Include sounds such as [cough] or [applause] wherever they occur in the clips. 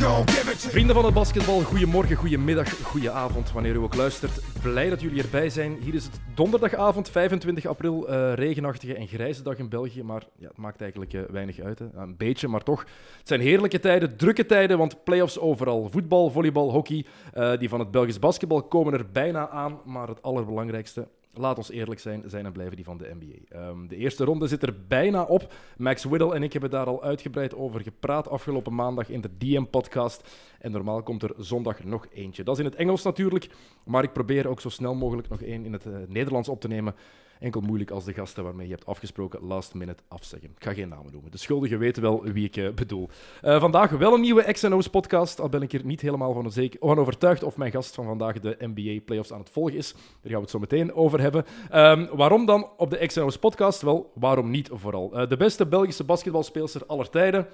Vrienden van het basketbal, goedemorgen, goedemiddag, goedenavond, wanneer u ook luistert. Blij dat jullie erbij zijn. Hier is het donderdagavond, 25 april, eh, regenachtige en grijze dag in België. Maar ja, het maakt eigenlijk eh, weinig uit, hè. Een beetje, maar toch. Het zijn heerlijke tijden, drukke tijden, want playoffs overal. Voetbal, volleybal, hockey, eh, die van het Belgisch basketbal komen er bijna aan. Maar het allerbelangrijkste, Laat ons eerlijk zijn, zijn en blijven die van de NBA. Ehm, de eerste ronde zit er bijna op. Max Whittle en ik hebben daar al uitgebreid over gepraat afgelopen maandag in de DM-podcast. En normaal komt er zondag nog eentje. Dat is in het Engels natuurlijk, maar ik probeer ook zo snel mogelijk nog één in het eh, Nederlands op te nemen. Enkel moeilijk als de gasten waarmee je hebt afgesproken last minute afzeggen. Ik ga geen namen noemen. De schuldigen weten wel wie ik eh, bedoel. Eh, vandaag wel een nieuwe XNO's podcast. Al ben ik er niet helemaal van, zeker, van overtuigd of mijn gast van vandaag de NBA playoffs aan het volgen is. Daar gaan we het zo meteen over hebben. Ehm, waarom dan op de XNO's podcast? Wel, waarom niet vooral? Eh, de beste Belgische basketbalspeelster aller tijden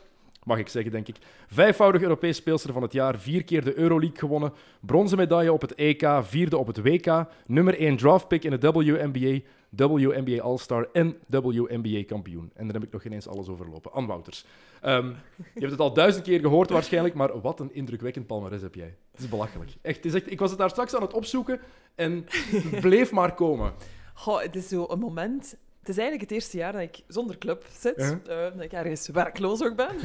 mag ik zeggen, denk ik. Vijfvoudig Europees speelster van het jaar, vier keer de Euroleague gewonnen, bronzen medaille op het EK, vierde op het WK, nummer 1 draftpick in de WNBA, WNBA All-Star en WNBA kampioen. En daar heb ik nog geen eens alles overlopen. Ann Wouters. Ehm, je hebt het al duizend keer gehoord waarschijnlijk, maar wat een indrukwekkend palmarès heb jij. Het is belachelijk. Echt, is echt, ik was het daar straks aan het opzoeken en het bleef maar komen. Goh, het is zo een moment. Het is eigenlijk het eerste jaar dat ik zonder club zit. Eh, dat ik ergens werkloos ook ben. [laughs]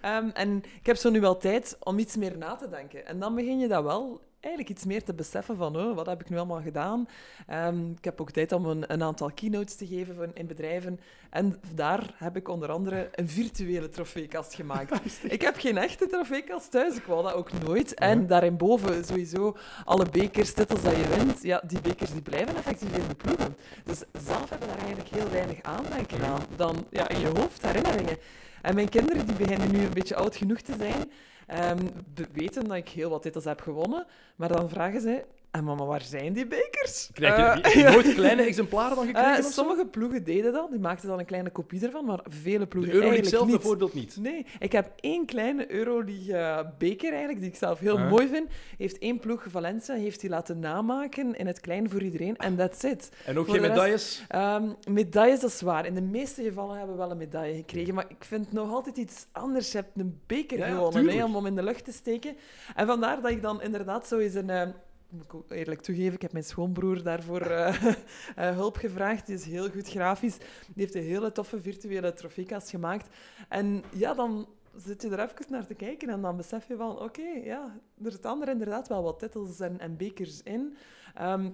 Ehm, en ik heb zo nu wel tijd om iets meer na te denken. En dan begin je dat wel eigenlijk iets meer te beseffen van oh, wat heb ik nu allemaal gedaan. Ehm, ik heb ook tijd om een, een aantal keynotes te geven voor- in bedrijven. En daar heb ik onder andere een virtuele trofeekast gemaakt. [laughs] ik heb geen echte trofeekast thuis, ik wou dat ook nooit. En daarinboven sowieso alle bekers, titels dat je wint, ja, die bekers die blijven effectief in de ploegen. Dus zelf hebben daar eigenlijk heel weinig aandenken aan. Dan ja, in je hoofd herinneringen. En mijn kinderen die beginnen nu een beetje oud genoeg te zijn, ehm, be- weten dat ik heel wat titels heb gewonnen. Maar dan vragen ze, en mama, waar zijn die bekers? Krijg je, Eh, je [laughs] nooit kleine exemplaren dan gekregen? eh, zo? sommige ploegen deden dat, die maakten dan een kleine kopie ervan, maar vele De ploegen Euroleague eigenlijk zelf niet. bijvoorbeeld niet. Nee, ik heb één kleine Euroleague-beker eigenlijk, die ik zelf heel Ah. mooi vind. Heeft één ploeg, Valencia, heeft die laten namaken in het klein voor iedereen. En that's it. En ook Voor geen de rest- medailles? Ehm, medailles, dat is waar. In de meeste gevallen hebben we wel een medaille gekregen. Maar ik vind het nog altijd iets anders. Je hebt een beker Ja, gewonnen hè, om hem in de lucht te steken. En vandaar dat ik dan inderdaad zo eens een... moet ik ook eerlijk toegeven, ik heb mijn schoonbroer daarvoor eh, [laughs] eh, hulp gevraagd. Die is heel goed grafisch. Die heeft een hele toffe virtuele trofeekast gemaakt. En ja, dan zit je er even naar te kijken en dan besef je van, oké, ja, er staan er inderdaad wel wat titels en, en bekers in. Ehm,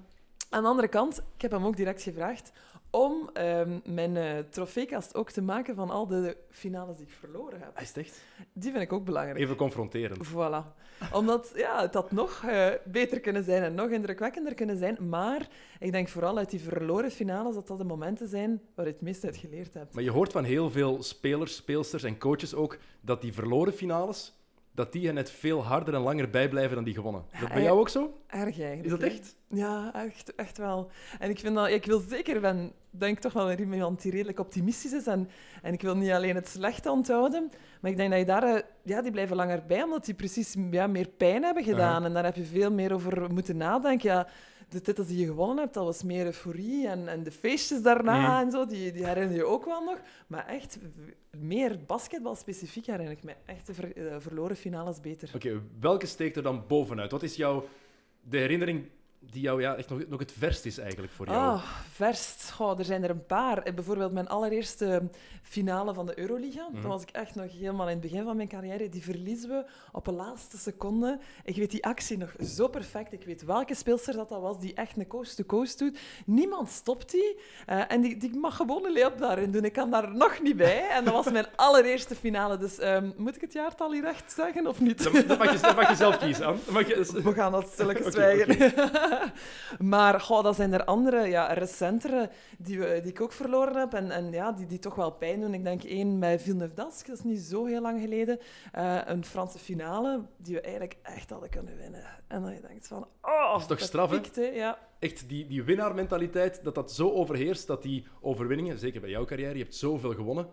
aan de andere kant, ik heb hem ook direct gevraagd om ehm, mijn eh, trofeekast ook te maken van al de finales die ik verloren heb. Is het echt? Die vind ik ook belangrijk. Even confronterend. Voilà. Omdat ja, het had nog eh, beter kunnen zijn en nog indrukwekkender kunnen zijn. Maar ik denk vooral uit die verloren finales dat dat de momenten zijn waar je het meest uit geleerd hebt. Maar je hoort van heel veel spelers, speelsters en coaches ook dat die verloren finales, dat die er net veel harder en langer bijblijven dan die gewonnen. Is dat bij Ja, jou ook zo? Erg eigenlijk. Is dat hè? echt? Ja, echt, echt wel. En ik vind dat, ik wil zeker, ben, denk toch wel een iemand die redelijk optimistisch is. En, en ik wil niet alleen het slechte onthouden, maar ik denk dat je daar, eh, ja, die blijven langer bij, omdat die precies ja, meer pijn hebben gedaan. En daar heb je veel meer over moeten nadenken. Ja, de titels die je gewonnen hebt, dat was meer euforie. En, en de feestjes daarna Mhm. en zo, die, die herinner je ook wel nog. Maar echt, meer basketbal specifiek herinner ik me echt de ver- eh, verloren finales beter. Oké, welke steekt er dan bovenuit? Wat is jouw, de herinnering die jou ja, echt nog, nog het verst is eigenlijk voor jou? Oh, verst. Goh, er zijn er een paar. Eh, Bijvoorbeeld mijn allereerste finale van de Euroliga. Mhm. Dat was ik echt nog helemaal in het begin van mijn carrière. Die verliezen we op de laatste seconde. Ik weet die actie nog zo perfect. Ik weet welke speelster dat, dat was die echt een coast-to-coast doet. Niemand stopt die. Eh, en die, die mag gewoon een layup daarin doen. Ik kan daar nog niet bij. En dat was mijn [laughs] allereerste finale. Dus ehm, moet ik het jaartal hier echt zeggen of niet? Dat, dat mag je, dat mag je zelf kiezen, Anne. Dat je, We gaan dat [laughs] stilletjes zwijgen. [laughs] maar goh, dat zijn er andere, ja, recentere, die, die ik ook verloren heb. En, en ja, die, die toch wel pijn doen. Ik denk één bij Villeneuve d'Ascq, dat is niet zo heel lang geleden. Eh, een Franse finale, die we eigenlijk echt hadden kunnen winnen. En dan je denkt van, oh, Dat is toch straf, hè? piekt, hè? Ja. Echt die, die winnaarmentaliteit, dat dat zo overheerst, dat die overwinningen, zeker bij jouw carrière, je hebt zoveel gewonnen,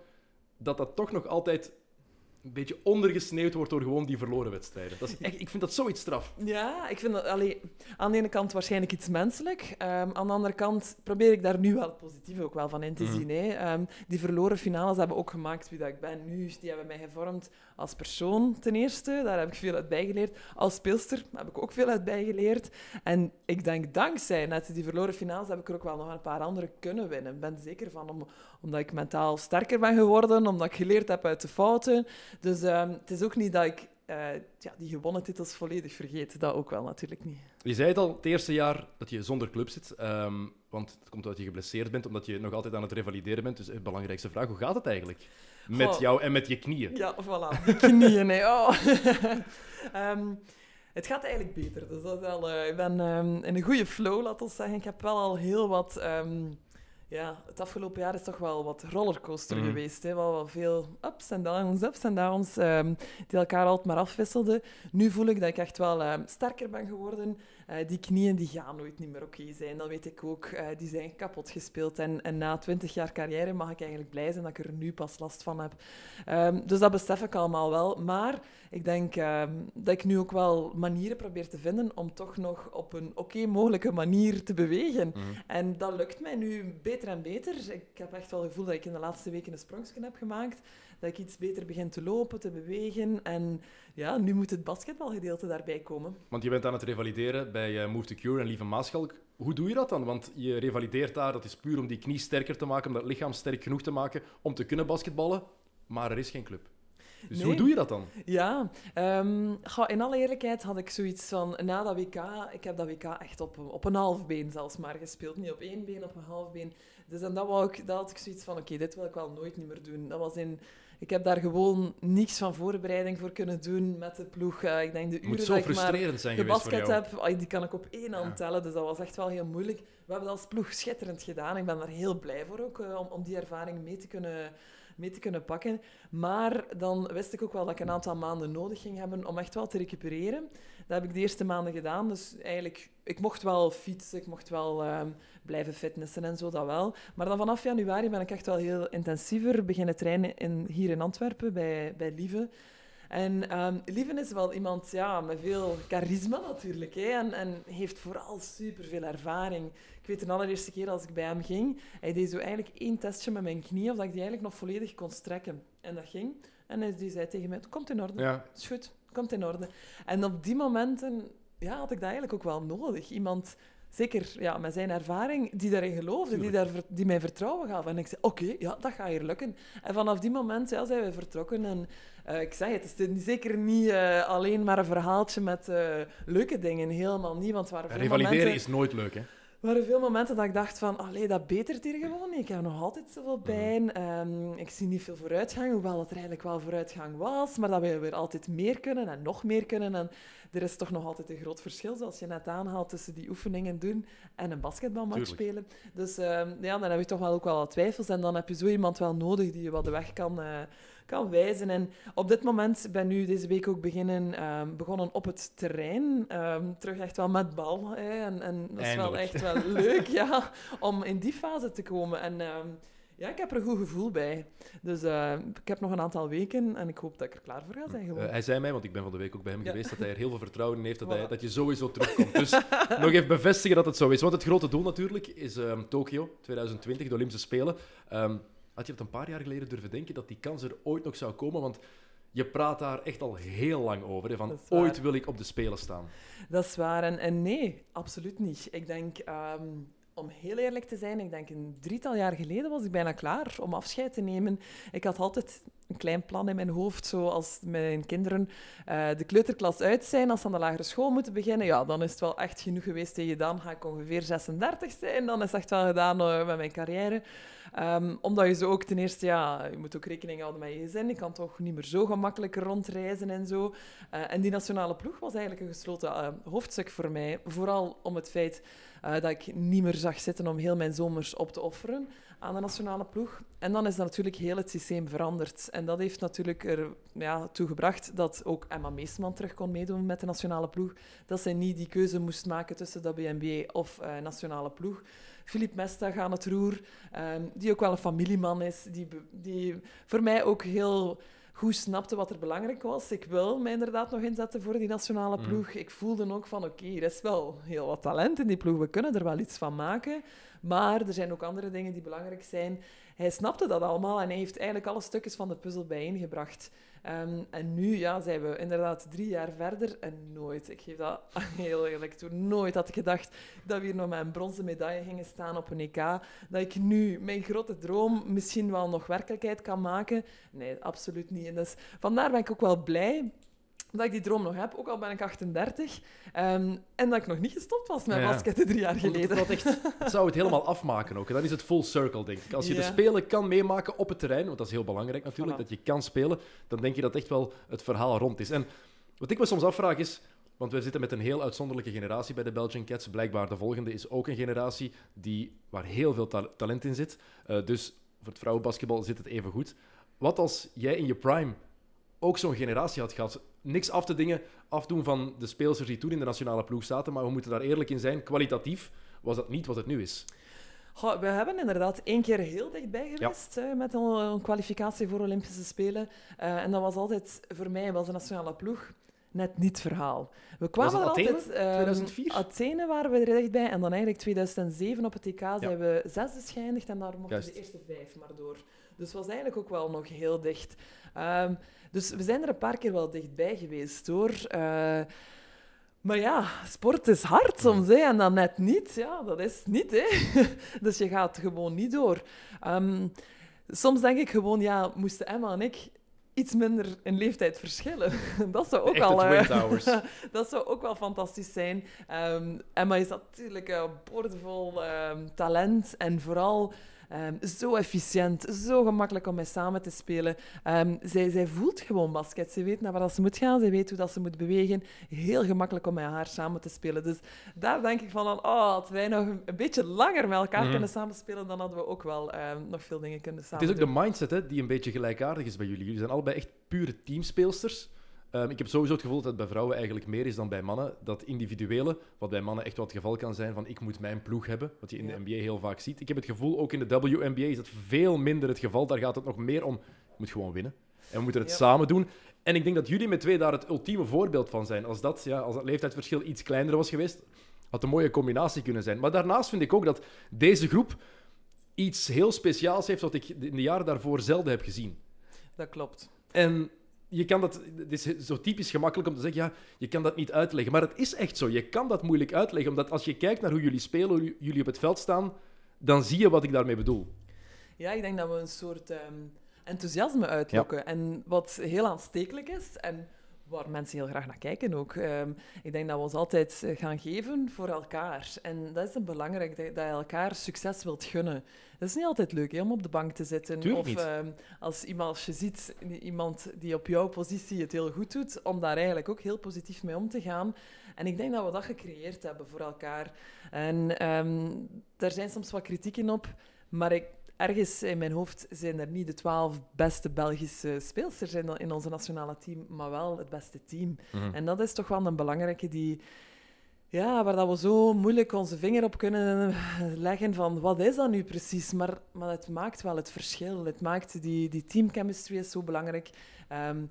dat dat toch nog altijd een beetje ondergesneeuwd wordt door gewoon die verloren wedstrijden. Dat is echt, ik vind dat zoiets straf. Ja, ik vind dat allee, aan de ene kant waarschijnlijk iets menselijk. Ehm, aan de andere kant probeer ik daar nu wel het positieve ook wel van in te Mhm. zien. Hè. Ehm, die verloren finales hebben ook gemaakt wie dat ik ben nu. Die hebben mij gevormd als persoon ten eerste. Daar heb ik veel uit bijgeleerd. Als speelster heb ik ook veel uit bijgeleerd. En ik denk dankzij net die verloren finales heb ik er ook wel nog een paar andere kunnen winnen. Ik ben er zeker van, om, omdat ik mentaal sterker ben geworden, omdat ik geleerd heb uit de fouten. Dus ehm, het is ook niet dat ik eh, ja, die gewonnen titels volledig vergeet. Dat ook wel natuurlijk niet. Je zei het al, het eerste jaar dat je zonder club zit, ehm, want het komt omdat je geblesseerd bent, omdat je nog altijd aan het revalideren bent. Dus de belangrijkste vraag, hoe gaat het eigenlijk? Met jou en met je knieën. Ja, voilà. Die [laughs] knieën, hè. Oh. [laughs] Ehm, het gaat eigenlijk beter. Dus dat is eh, ik ben ehm, in een goede flow, laat ons zeggen. Ik heb wel al heel wat... ehm, ja, het afgelopen jaar is toch wel wat rollercoaster Mhm. geweest. Hè? Wel, wel veel ups en downs, ups en downs, die elkaar altijd maar afwisselden. Nu voel ik dat ik echt wel sterker ben geworden. Eh, die knieën die gaan nooit niet meer oké zijn. Dat weet ik ook. Eh, die zijn kapot gespeeld. En, en na twintig jaar carrière mag ik eigenlijk blij zijn dat ik er nu pas last van heb. Ehm, dus dat besef ik allemaal wel. Maar ik denk ehm, dat ik nu ook wel manieren probeer te vinden om toch nog op een oké mogelijke manier te bewegen. Mhm. En dat lukt mij nu beter en beter. Ik heb echt wel het gevoel dat ik in de laatste weken een sprongje heb gemaakt. Dat ik iets beter begin te lopen, te bewegen. En ja, nu moet het basketbalgedeelte daarbij komen. Want je bent aan het revalideren bij eh, Move to Cure en Lieve Maaschalk. Hoe doe je dat dan? Want je revalideert daar, dat is puur om die knie sterker te maken, om dat lichaam sterk genoeg te maken om te kunnen basketballen. Maar er is geen club. Dus Nee. hoe doe je dat dan? Ja, goh, in alle eerlijkheid had ik zoiets van, na dat WK, ik heb dat WK echt op, op een half been zelfs maar gespeeld. Niet op één been, op een half been. Dus en dat, wou ik, dat had ik zoiets van, oké, dit wil ik wel nooit niet meer doen. Dat was in, ik heb daar gewoon niks van voorbereiding voor kunnen doen met de ploeg. Eh, ik denk de uren moet zo dat ik maar frustrerend zijn geweest voor gebasket jou. heb, die kan ik op één hand Ja. tellen. Dus dat was echt wel heel moeilijk. We hebben dat als ploeg schitterend gedaan. Ik ben daar heel blij voor ook, eh, om, om die ervaring mee te kunnen mee te kunnen pakken. Maar dan wist ik ook wel dat ik een aantal maanden nodig ging hebben om echt wel te recupereren. Dat heb ik de eerste maanden gedaan. Dus eigenlijk, ik mocht wel fietsen, ik mocht wel ehm, blijven fitnessen en zo, dat wel. Maar dan vanaf januari ben ik echt wel heel intensiever beginnen trainen in, hier in Antwerpen, bij, bij Lieve. En ehm Lieven is wel iemand ja, met veel charisma natuurlijk. Hè, en, en heeft vooral superveel ervaring. Ik weet de allereerste keer als ik bij hem ging, hij deed zo eigenlijk één testje met mijn knie, of dat ik die eigenlijk nog volledig kon strekken. En dat ging. En hij die zei tegen mij, het komt in orde. Ja, is goed, het komt in orde. En op die momenten ja, had ik dat eigenlijk ook wel nodig. Iemand, zeker ja, met zijn ervaring, die daarin geloofde, die, daar, die mij vertrouwen gaf. En ik zei, oké, ja, dat gaat hier lukken. En vanaf die moment ja, zijn we vertrokken. En eh, ik zeg het, is zeker niet eh, alleen maar een verhaaltje met eh, leuke dingen. Helemaal niet, want waren veel revalideren momenten... is nooit leuk, hè? Er waren veel momenten dat ik dacht van, allee, dat betert hier gewoon niet. Ik heb nog altijd zoveel Mhm. pijn. Ehm, ik zie niet veel vooruitgang, hoewel dat er eigenlijk wel vooruitgang was. Maar dat we weer altijd meer kunnen en nog meer kunnen. En er is toch nog altijd een groot verschil, zoals je net aanhaalt, tussen die oefeningen doen en een basketbalmatch spelen. Dus ehm, ja, dan heb je toch wel ook wel wat twijfels. En dan heb je zo iemand wel nodig die je wat de weg kan, eh, kan wijzen. En op dit moment ben nu deze week ook beginnen, ehm, begonnen op het terrein. Ehm, terug echt wel met bal. Hè. En, en dat is wel echt wel leuk [laughs] ja, om in die fase te komen. En ja, ik heb er een goed gevoel bij. Dus eh, ik heb nog een aantal weken en ik hoop dat ik er klaar voor ga zijn. Gewoon. Eh, hij zei mij, want ik ben van de week ook bij hem Ja. geweest, dat hij er heel veel vertrouwen in heeft dat, Voilà. hij, dat je sowieso terugkomt. Dus [laughs] nog even bevestigen dat het zo is. Want het grote doel natuurlijk is ehm Tokio 2020, de Olympische Spelen. Ehm, had je dat een paar jaar geleden durven denken dat die kans er ooit nog zou komen? Want je praat daar echt al heel lang over. Hè, van ooit wil ik op de Spelen staan. Dat is waar. En, en nee, absoluut niet. Ik denk, ehm, om heel eerlijk te zijn, ik denk een drietal jaar geleden was ik bijna klaar om afscheid te nemen. Ik had altijd een klein plan in mijn hoofd, zoals mijn kinderen eh, de kleuterklas uit zijn, als ze aan de lagere school moeten beginnen. Ja, dan is het wel echt genoeg geweest tegen dan ga ik ongeveer 36 zijn. Dan is het echt wel gedaan eh, met mijn carrière. Ehm, omdat je zo ook ten eerste, ja, je moet ook rekening houden met je gezin. Je kan toch niet meer zo gemakkelijk rondreizen en zo. Eh, en die nationale ploeg was eigenlijk een gesloten eh, hoofdstuk voor mij. Vooral om het feit eh, dat ik niet meer zag zitten om heel mijn zomers op te offeren aan de nationale ploeg. En dan is natuurlijk heel het systeem veranderd. En dat heeft natuurlijk er ja, toe gebracht dat ook Emma Meesman terug kon meedoen met de nationale ploeg. Dat zij niet die keuze moest maken tussen WNBA of nationale ploeg. Philippe Mesta gaat het roer, um, die ook wel een familieman is, die, die voor mij ook heel goed snapte wat er belangrijk was. Ik wil mij inderdaad nog inzetten voor die nationale mm. ploeg. Ik voelde ook van, oké, er is wel heel wat talent in die ploeg. We kunnen er wel iets van maken. Maar er zijn ook andere dingen die belangrijk zijn. Hij snapte dat allemaal en hij heeft eigenlijk alle stukjes van de puzzel bijeengebracht. Um, en nu ja, zijn we inderdaad drie jaar verder en nooit, ik geef dat [laughs] heel eerlijk toe, nooit had ik gedacht dat we hier nog met een bronzen medaille gingen staan op een EK. Dat ik nu mijn grote droom misschien wel nog werkelijkheid kan maken. Nee, absoluut niet. En dus vandaar ben ik ook wel blij dat ik die droom nog heb, ook al ben ik 38. Ehm, en dat ik nog niet gestopt was met ja. basketten drie jaar geleden. Dat, echt, [laughs] zou het helemaal afmaken ook. En dan is het full circle, denk ik. Als je de spelen kan meemaken op het terrein, want dat is heel belangrijk natuurlijk, dat je kan spelen, dan denk je dat echt wel het verhaal rond is. En wat ik me soms afvraag is, want we zitten met een heel uitzonderlijke generatie bij de Belgian Cats. Blijkbaar de volgende is ook een generatie die, waar heel veel talent in zit. Uh, dus voor het vrouwenbasketbal zit het even goed. Wat als jij in je prime ook zo'n generatie had gehad. Niks af te dingen, afdoen van de speelsters die toen in de nationale ploeg zaten, maar we moeten daar eerlijk in zijn. Kwalitatief was dat niet wat het nu is. we hebben inderdaad één keer heel dichtbij geweest ja. met een, kwalificatie voor Olympische Spelen. Uh, en dat was altijd voor mij, was de nationale ploeg, net niet het verhaal. We kwamen Athene? altijd... Um, 2004? Athene waren we er dichtbij. En dan eigenlijk 2007 op het TK zijn we zesde geëindigd. En daar mochten we de eerste vijf maar door. Dus het was eigenlijk ook wel nog heel dicht. Um, dus we zijn er een paar keer wel dichtbij geweest hoor. Uh, maar ja, sport is hard soms hè, en dan net niet. Ja, dat is niet. Hè. [laughs] dus je gaat gewoon niet door. Um, soms denk ik gewoon, ja, moesten Emma en ik iets minder in leeftijd verschillen. [laughs] dat zou ook al. Uh, [laughs] dat zou ook wel fantastisch zijn. Um, Emma is natuurlijk een boordevol um, talent en vooral Um, zo efficiënt, zo gemakkelijk om mee samen te spelen. Um, zij, zij voelt gewoon basket. Ze weet naar waar ze moet gaan, ze weet hoe dat ze moet bewegen. Heel gemakkelijk om met haar samen te spelen. Dus daar denk ik van, oh, als wij nog een, beetje langer met elkaar mm kunnen samenspelen, dan hadden we ook wel um, nog veel dingen kunnen samen Het is ook de mindset hè, die een beetje gelijkaardig is bij jullie. Jullie zijn allebei echt pure teamspeelsters. Um, ik heb sowieso het gevoel dat het bij vrouwen eigenlijk meer is dan bij mannen. Dat individuele, wat bij mannen echt wel het geval kan zijn van ik moet mijn ploeg hebben, wat je in de NBA heel vaak ziet. Ik heb het gevoel, ook in de WNBA is dat veel minder het geval. Daar gaat het nog meer om, je moet gewoon winnen. En we moeten het samen doen. En ik denk dat jullie met twee daar het ultieme voorbeeld van zijn. Als dat, ja, als dat leeftijdsverschil iets kleiner was geweest, had een mooie combinatie kunnen zijn. Maar daarnaast vind ik ook dat deze groep iets heel speciaals heeft wat ik in de jaren daarvoor zelden heb gezien. Dat klopt. En je kan dat, het is zo typisch gemakkelijk om te zeggen, ja, je kan dat niet uitleggen. Maar het is echt zo. Je kan dat moeilijk uitleggen, omdat als je kijkt naar hoe jullie spelen, hoe jullie op het veld staan, dan zie je wat ik daarmee bedoel. Ja, ik denk dat we een soort ehm, enthousiasme uitlokken. En wat heel aanstekelijk is, en waar mensen heel graag naar kijken ook. Um, ik denk dat we ons altijd eh, gaan geven voor elkaar. En dat is een belangrijk, dat, je elkaar succes wilt gunnen. Dat is niet altijd leuk hè, om op de bank te zitten. Tuurlijk of um, als, iemand, als je ziet iemand die op jouw positie het heel goed doet, om daar eigenlijk ook heel positief mee om te gaan. En ik denk dat we dat gecreëerd hebben voor elkaar. En um, daar zijn soms wat kritieken op, maar ik, ergens in mijn hoofd zijn er niet de twaalf beste Belgische speelsters in, in onze nationale team, maar wel het beste team. Mhm. En dat is toch wel een belangrijke die... Ja, waar dat we zo moeilijk onze vinger op kunnen leggen van wat is dat nu precies? Maar, maar het maakt wel het verschil. Het maakt die, die teamchemistry is zo belangrijk. Um,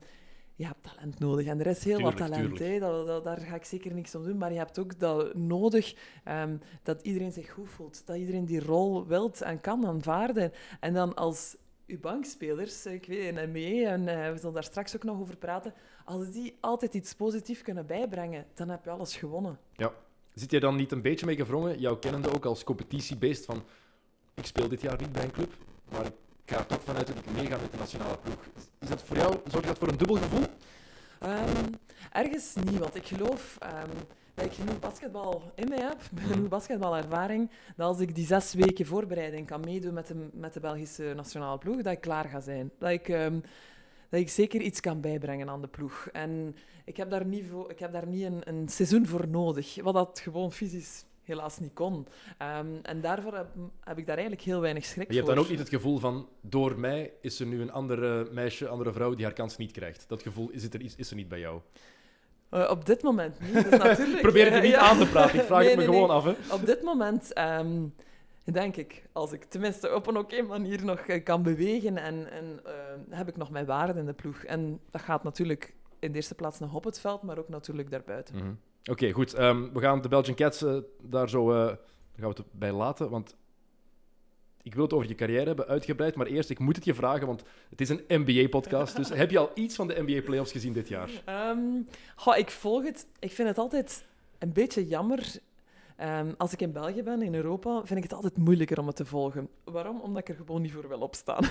je hebt talent nodig. En er is heel wat talent, hè. Dat, daar ga ik zeker niks om doen. Maar je hebt ook dat nodig um, dat iedereen zich goed voelt. Dat iedereen die rol wilt en kan aanvaarden. En dan als uw bankspelers, ik weet ME, en uh, we zullen daar straks ook nog over praten, als die altijd iets positiefs kunnen bijbrengen, dan heb je alles gewonnen. Ja. Zit je dan niet een beetje mee gevrongen, jouw kennende ook als competitiebeest, van ik speel dit jaar niet bij een club, maar ik ga toch vanuit dat ik meega met de nationale ploeg. Is dat voor jou, zorgt dat voor een dubbel gevoel? Um, ergens niet, want ik geloof... Um, dat ik genoeg basketbal in mij heb, [laughs] genoeg basketbalervaring, dat als ik die zes weken voorbereiding kan meedoen met de, met de Belgische nationale ploeg, dat ik klaar ga zijn. Dat ik, ehm, dat ik zeker iets kan bijbrengen aan de ploeg. En ik heb daar niet, voor, ik heb daar niet een, een seizoen voor nodig, wat dat gewoon fysisch helaas niet kon. Ehm, en daarvoor heb, heb ik daar eigenlijk heel weinig schrik Maar je hebt voor. dan ook niet het gevoel van, door mij is er nu een andere meisje, andere vrouw die haar kans niet krijgt. Dat gevoel is, het er, is, is er niet bij jou. Eh, op dit moment niet, dus [laughs] natuurlijk... Probeer het er eh, niet ja. aan te praten, ik vraag Nee, het me nee, gewoon nee. af. Hè. Op dit moment ehm, denk ik, als ik tenminste op een oké manier nog eh, kan bewegen, en, en eh, heb ik nog mijn waarde in de ploeg. En dat gaat natuurlijk in de eerste plaats nog op het veld, maar ook natuurlijk daarbuiten. Mhm. Oké, goed. Ehm, we gaan de Belgian Cats eh, daar zo eh, gaan we het bij laten, want ik wil het over je carrière hebben, uitgebreid. Maar eerst, ik moet het je vragen, want het is een NBA-podcast. Dus heb je al iets van de NBA-playoffs gezien dit jaar? Goh, ik volg het. Ik vind het altijd een beetje jammer. Ehm, als ik in België ben, in Europa, vind ik het altijd moeilijker om het te volgen. Waarom? Omdat ik er gewoon niet voor wil opstaan.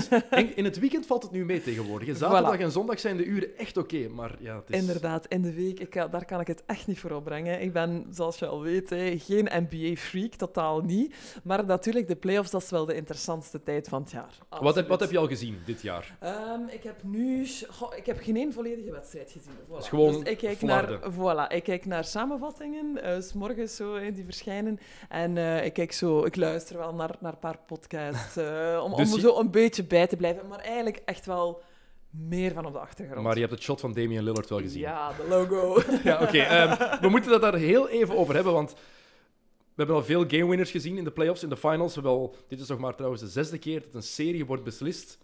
[laughs] In het weekend valt het nu mee tegenwoordig. Zaterdag en zondag zijn de uren echt oké, maar ja, het is... Inderdaad, in de week, ik, daar kan ik het echt niet voor opbrengen. Ik ben, zoals je al weet, geen NBA-freak, totaal niet. Maar natuurlijk, de playoffs, dat is wel de interessantste tijd van het jaar. Wat heb, wat heb je al gezien dit jaar? Ehm, ik heb nu... goh, ik heb geen één volledige wedstrijd gezien. Voilà. is gewoon dus ik kijk, flarden. naar, voilà, ik kijk naar samenvattingen, eh, s morgens zo, hè, die verschijnen. En eh, ik, kijk zo, ik luister wel naar, naar een paar podcasts, eh, [laughs] om, Dus om je- zo een beetje bij te blijven. Maar eigenlijk echt wel meer van op de achtergrond. Maar je hebt het shot van Damian Lillard wel gezien. Ja, de logo. [laughs] Ja, oké. ehm, we moeten het daar heel even over hebben, want we hebben al veel game winners gezien in de playoffs, in de finals. We hebben al, dit is nog maar trouwens de zesde keer dat een serie wordt beslist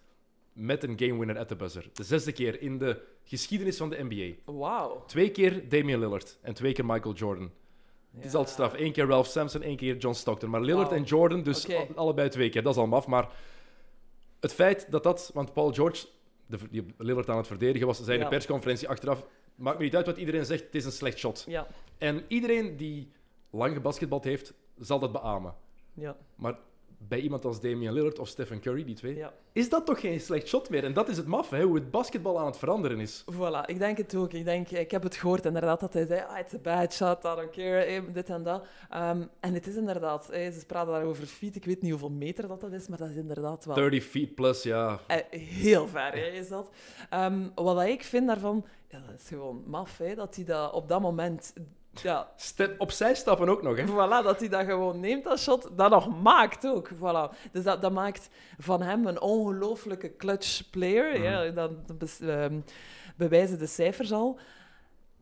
met een game winner at the buzzer. De zesde keer in de geschiedenis van de NBA. Wauw. Twee keer Damian Lillard en twee keer Michael Jordan. Het is altijd straf. Eén keer Ralph Sampson, één keer John Stockton. Maar Lillard en Jordan, dus allebei twee keer. Dat is al maf. Maar het feit dat dat... Want Paul George, de, die Lillard aan het verdedigen was, zei in de persconferentie achteraf... Maakt me niet uit wat iedereen zegt, het is een slecht shot. Ja, En iedereen die lang gebasketbald heeft, zal dat beamen. ja, Maar bij iemand als Damian Lillard of Stephen Curry, die twee, ja. is dat toch geen slecht shot meer? En dat is het maf, hè, hoe het basketbal aan het veranderen is. Voilà, ik denk het ook. Ik, denk, ik heb het gehoord inderdaad dat hij zei, ah, it's a bad shot, I don't care, eh, dit en dat. Ehm, en het is inderdaad, eh, ze praten daar over feet, ik weet niet hoeveel meter dat, dat is, maar dat is inderdaad wel 30 feet plus, ja. eh, heel ver, hè, is dat. Ehm, wat ik vind daarvan, ja, dat is gewoon maf, hè, dat hij dat op dat moment... Ja, Step, opzij stappen ook nog, hè. Voilà, dat hij dat gewoon neemt, dat shot, dat nog maakt ook. Voilà. Dus dat, dat maakt van hem een ongelooflijke clutch player. ja, dat ehm, bewijzen de cijfers al.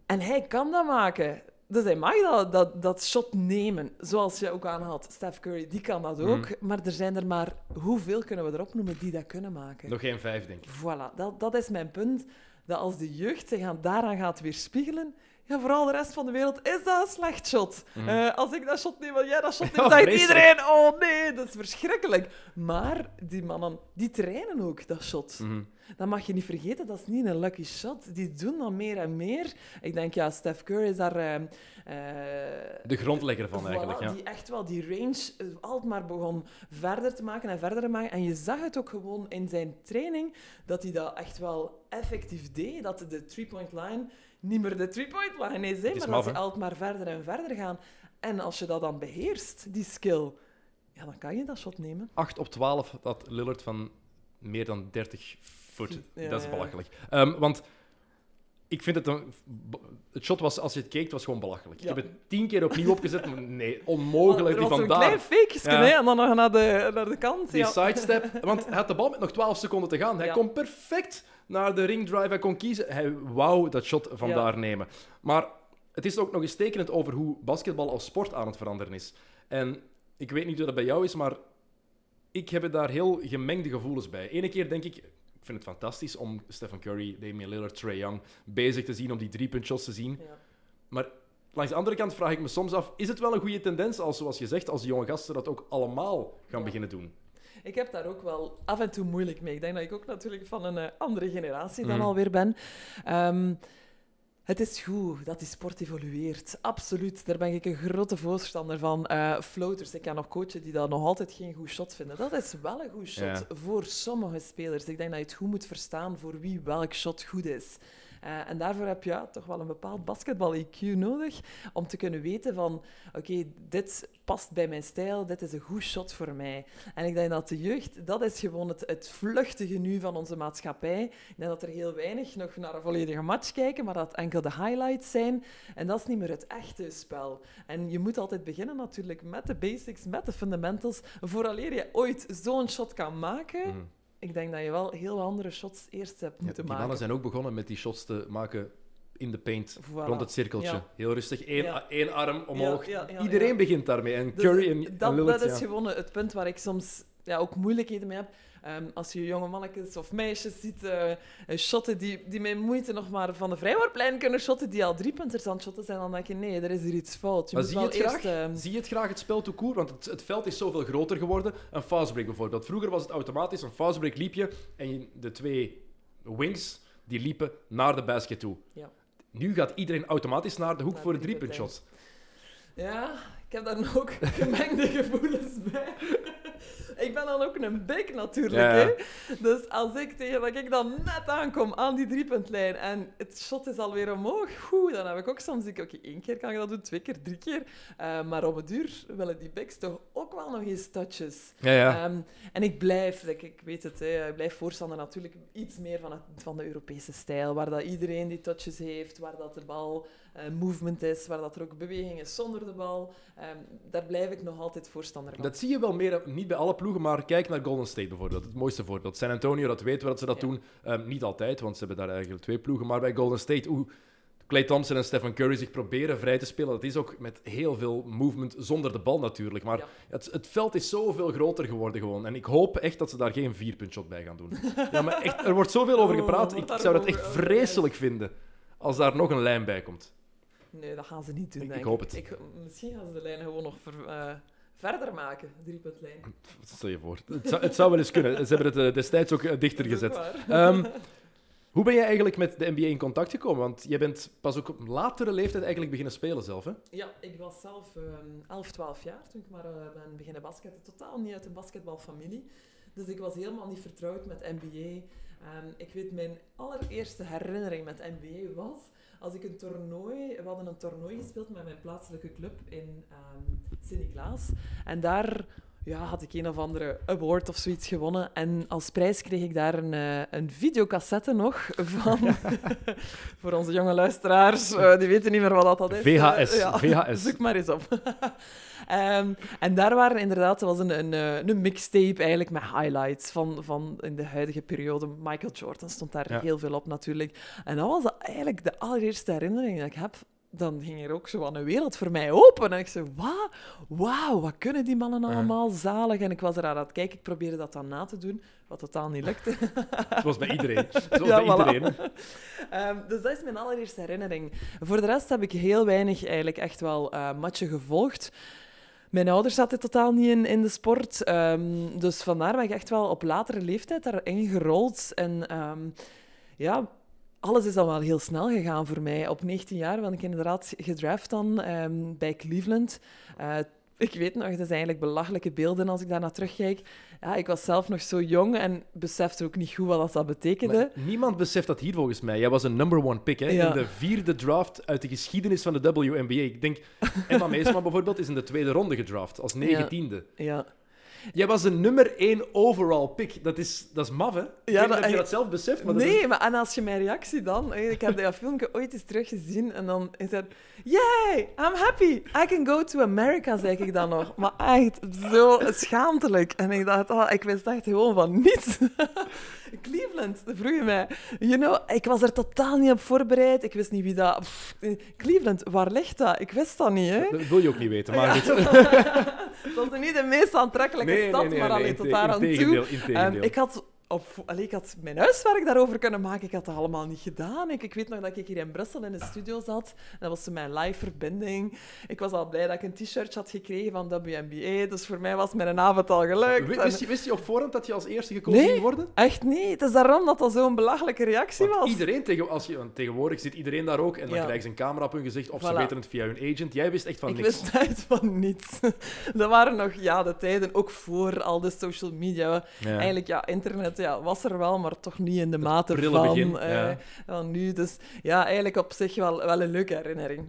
En hij kan dat maken. Dus hij mag dat, dat, dat shot nemen, zoals je ook aanhaalt. Steph Curry, die kan dat ook. Maar er zijn er maar... Hoeveel kunnen we erop noemen die dat kunnen maken? Nog geen vijf, denk ik. Voilà, dat, dat is mijn punt. Dat als de jeugd zich aan, daaraan gaat weerspiegelen, ja, vooral de rest van de wereld, is dat een slecht shot. Eh, als ik dat shot neem, wil jij dat shot [laughs] neemt, zegt iedereen, oh nee, dat is verschrikkelijk. Maar die mannen, die trainen ook dat shot. Mhm. Dat mag je niet vergeten, dat is niet een lucky shot. Die doen dat meer en meer. Ik denk, ja, Steph Curry is daar... eh, eh, De grondlegger van Voilà, eigenlijk, ja. Die echt wel die range eh, altijd maar begon verder te maken en verder te maken. En je zag het ook gewoon in zijn training, dat hij dat echt wel effectief deed. Dat de three-point line niet meer de three-point line is, hè, is maar maf, dat ze altijd maar verder en verder gaan. En als je dat dan beheerst, die skill, ja, dan kan je dat shot nemen. 8 op 12 dat Lillard van meer dan 30 voet. Ja, dat is belachelijk. Ehm, want ik vind het een... Het shot was, als je het keek, was gewoon belachelijk. Ja. Ik heb het tien keer opnieuw opgezet, maar nee, onmogelijk. Die was van een klein daar. fakeje, Ja. hè, en dan nog naar de, naar de kant. Die ja. sidestep, want hij had de bal met nog 12 seconden te gaan. Hij kon perfect naar de ring drive, hij kon kiezen. Hij wou dat shot van Ja. daar nemen. Maar het is ook nog eens tekenend over hoe basketbal als sport aan het veranderen is. En ik weet niet hoe dat bij jou is, maar ik heb daar heel gemengde gevoelens bij. Ene keer denk ik vind het fantastisch om Stephen Curry, Damian Lillard, Trae Young bezig te zien, om die driepuntshots te zien. Ja. Maar langs de andere kant vraag ik me soms af, is het wel een goede tendens als, zoals je zegt, als die jonge gasten dat ook allemaal gaan Ja. beginnen doen? Ik heb daar ook wel af en toe moeilijk mee. Ik denk dat ik ook natuurlijk van een eh, andere generatie dan Mhm. alweer ben. Ehm, het is goed dat die sport evolueert. Absoluut. Daar ben ik een grote voorstander van. Eh floaters. Ik ken nog coaches die dat nog altijd geen goed shot vinden. Dat is wel een goed shot Ja. voor sommige spelers. Ik denk dat je het goed moet verstaan voor wie welk shot goed is. Eh, en daarvoor heb je ja, toch wel een bepaald basketbal-IQ nodig om te kunnen weten van, oké, dit past bij mijn stijl, dit is een goed shot voor mij. En ik denk dat de jeugd, dat is gewoon het, het vluchtige nu van onze maatschappij. Ik denk dat er heel weinig nog naar een volledige match kijken, maar dat enkel de highlights zijn. En dat is niet meer het echte spel. En je moet altijd beginnen natuurlijk met de basics, met de fundamentals, vooraleer je ooit zo'n shot kan maken. Mhm. Ik denk dat je wel heel andere shots eerst hebt Ja, moeten die maken. mannen zijn ook begonnen met die shots te maken in de paint, Voilà. rond het cirkeltje. Ja. Heel rustig, één, Ja. één arm omhoog. Ja, Iedereen begint daarmee. En Dus Curry en, en dat, Lillard, dat is gewoon het punt waar ik soms ja, ook moeilijkheden mee heb. Ehm, als je jonge mannetjes of meisjes ziet eh, shotten die, die met moeite nog maar van de vrijworplijn kunnen shotten, die al drie punters aan het shotten zijn, dan denk je, nee, er is hier iets fout. Je Maar moet zie je, het eerst... graag? ehm, zie je het graag, het spel court? Want het, het veld is zoveel groter geworden. Een fastbreak bijvoorbeeld. Vroeger was het automatisch. Een fastbreak liep je en de twee wings die liepen naar de basket toe. Ja. Nu gaat iedereen automatisch naar de hoek Naar voor de driepuntshot. Ja, ik heb daar nog ook [laughs] gemengde gevoelens bij. Ik ben dan ook een bek natuurlijk. Ja. Hè? Dus als ik tegen dat ik dan net aankom aan die driepuntlijn en het shot is alweer omhoog, oeh, dan heb ik ook soms denk ik, oké, één keer kan ik dat doen, twee keer, drie keer. Eh, maar op het duur willen die backs toch ook wel nog eens touches. Ja, ja. Ehm, en ik blijf, like, ik weet het, hè, ik blijf voorstander natuurlijk iets meer van, het, van de Europese stijl, waar dat iedereen die touches heeft, waar dat de bal movement is, waar dat er ook beweging is zonder de bal. Ehm, daar blijf ik nog altijd voorstander van. Dat zie je wel meer, niet bij alle ploegen, maar kijk naar Golden State bijvoorbeeld. Het mooiste voorbeeld. San Antonio, dat weten we dat ze dat Ja. doen. Ehm, niet altijd, want ze hebben daar eigenlijk twee ploegen. Maar bij Golden State, hoe Clay Thompson en Stephen Curry zich proberen vrij te spelen, dat is ook met heel veel movement zonder de bal natuurlijk. Maar Ja. het, het veld is zoveel groter geworden gewoon. En ik hoop echt dat ze daar geen vierpuntshot bij gaan doen. [laughs] ja, maar echt, er wordt zoveel over Oh, gepraat. Ik zou dat echt vreselijk vinden als daar nog een lijn bij komt. Nee, dat gaan ze niet doen, Ik- denk ik hoop het. Ik, misschien gaan ze de lijn gewoon nog ver- eh, verder maken, driepuntlijn. Stel je voor. Het zou, het zou wel eens kunnen. Ze hebben het eh, destijds ook eh, dichter gezet. Ehm, [laughs] hoe ben jij eigenlijk met de NBA in contact gekomen? Want jij bent pas ook op latere leeftijd eigenlijk beginnen spelen zelf, hè? Ja, ik was zelf ehm 11, 12 jaar toen ik maar ben beginnen basketten. Totaal niet uit een basketbalfamilie. Dus ik was helemaal niet vertrouwd met NBA. Ehm, ik weet, mijn allereerste herinnering met NBA was als ik een toernooi... We hadden een toernooi gespeeld met mijn plaatselijke club in ehm Sint-Niklaas. En daar ja, had ik een of andere award of zoiets gewonnen. En als prijs kreeg ik daar een, eh, een videocassette nog [laughs] van... [laughs] voor onze jonge luisteraars, eh, die weten niet meer wat dat is. VHS, Eh, ja. VHS. [laughs] Zoek maar eens op. Ehm, en daar waren inderdaad, er was een, een, een mixtape eigenlijk met highlights van, van in de huidige periode. Michael Jordan stond daar Ja. heel veel op natuurlijk. En dat was eigenlijk de allereerste herinnering dat ik heb. Dan ging er ook zo aan een wereld voor mij open. En ik zei, wauw, wauw, wat kunnen die mannen allemaal zalig. En ik was er aan het kijken, ik probeerde dat dan na te doen, wat totaal niet lukte. [laughs] Zoals bij iedereen. [laughs] Zoals Ja, bij voilà. iedereen. Ehm, dus dat is mijn allereerste herinnering. Voor de rest heb ik heel weinig eigenlijk echt wel eh matchen gevolgd. Mijn ouders zaten totaal niet in, in de sport. ehm, dus vandaar ben ik echt wel op latere leeftijd daarin gerold. En ehm, ja, alles is dan wel heel snel gegaan voor mij. Op 19 jaar ben ik inderdaad gedraft dan ehm, bij Cleveland. Eh, ik weet nog, dat zijn eigenlijk belachelijke beelden als ik daarna terugkijk. Ja, ik was zelf nog zo jong en besefte ook niet goed wat dat, betekende. Maar niemand beseft dat hier volgens mij. Jij was een number one pick hè? Ja. in de vierde draft uit de geschiedenis van de WNBA. Ik denk, Emma Meesman bijvoorbeeld is in de tweede ronde gedraft, als negentiende. Ja. Jij was een nummer één overall pick. Dat is, dat is maf, hè? Ik weet niet dat- of je dat zelf beseft, maar dat nee, is- maar en als je mijn reactie dan... eh, Ik heb dat filmpje ooit eens teruggezien en dan is het... Yay, I'm happy. I can go to America, zeg ik dan nog. Maar echt zo schaamtelijk. En ik dacht, oh, ik wist echt gewoon van niets. [laughs] Cleveland, dat vroeg je mij. You know, ik was er totaal niet op voorbereid. Ik wist niet wie dat... Pff, Cleveland, waar ligt dat? Ik wist dat niet, hè? Dat wil je ook niet weten, maar goed. [laughs] dat is niet de meest aantrekkelijke stad, maar alleen tot daar aan toe. Ehm, ik, had op, allee, ik had mijn huiswerk daarover kunnen maken. Ik had dat allemaal niet gedaan. Ik, ik weet nog dat ik hier in Brussel in de studio zat. Dat was mijn live verbinding. Ik was al blij dat ik een t-shirt had gekregen van WNBA. Dus voor mij was mijn avond al gelukt. Wist- Wist je, wist je op voorhand dat je als eerste gekozen Nee. ging worden? Echt niet. Het is daarom dat dat zo'n belachelijke reactie Want was. iedereen tegen, als je, tegenwoordig zit iedereen daar ook en dan Ja. krijgen ze een camera op hun gezicht of ze Voilà. weten het via hun agent. Jij wist echt van ik niks. wist echt van niets. dat [laughs] waren nog ja, de tijden, ook voor al de social media. Ja. Eigenlijk, ja, internet ja, was er wel, maar toch niet in de mate van, begin, eh, van nu. Dus ja, eigenlijk op zich wel, wel een leuke herinnering.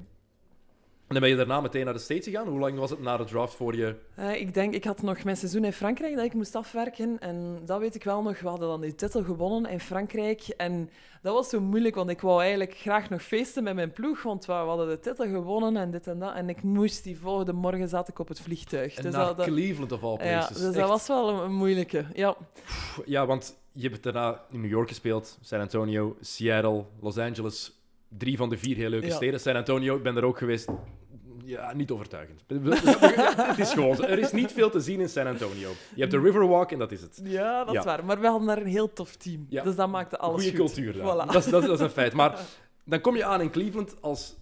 En dan ben je daarna meteen naar de States gegaan. Hoe lang was het na de draft voor je... Eh, ik denk, ik had nog mijn seizoen in Frankrijk dat ik moest afwerken. En dat weet ik wel nog. We hadden dan die titel gewonnen in Frankrijk. En dat was zo moeilijk, want ik wou eigenlijk graag nog feesten met mijn ploeg. Want we hadden de titel gewonnen en dit en dat. En ik moest die volgende morgen zat ik op het vliegtuig. En Dus naar dat, Cleveland of all ja, places. dus dat was wel een, een moeilijke. Ja. Ja, want je hebt daarna in New York gespeeld, San Antonio, Seattle, Los Angeles. Drie van de vier heel leuke Ja. steden. San Antonio, ik ben er ook geweest. Ja, niet overtuigend. [laughs] het is gewoon. Er is niet veel te zien in San Antonio. Je hebt de Riverwalk en dat is het. ja, dat Ja. is waar. Maar we hadden daar een heel tof team. Ja. Dus dat maakte alles Goede goed. cultuur daar. Voilà. Dat, is, dat, is, dat is een feit. Maar [laughs] dan kom je aan in Cleveland als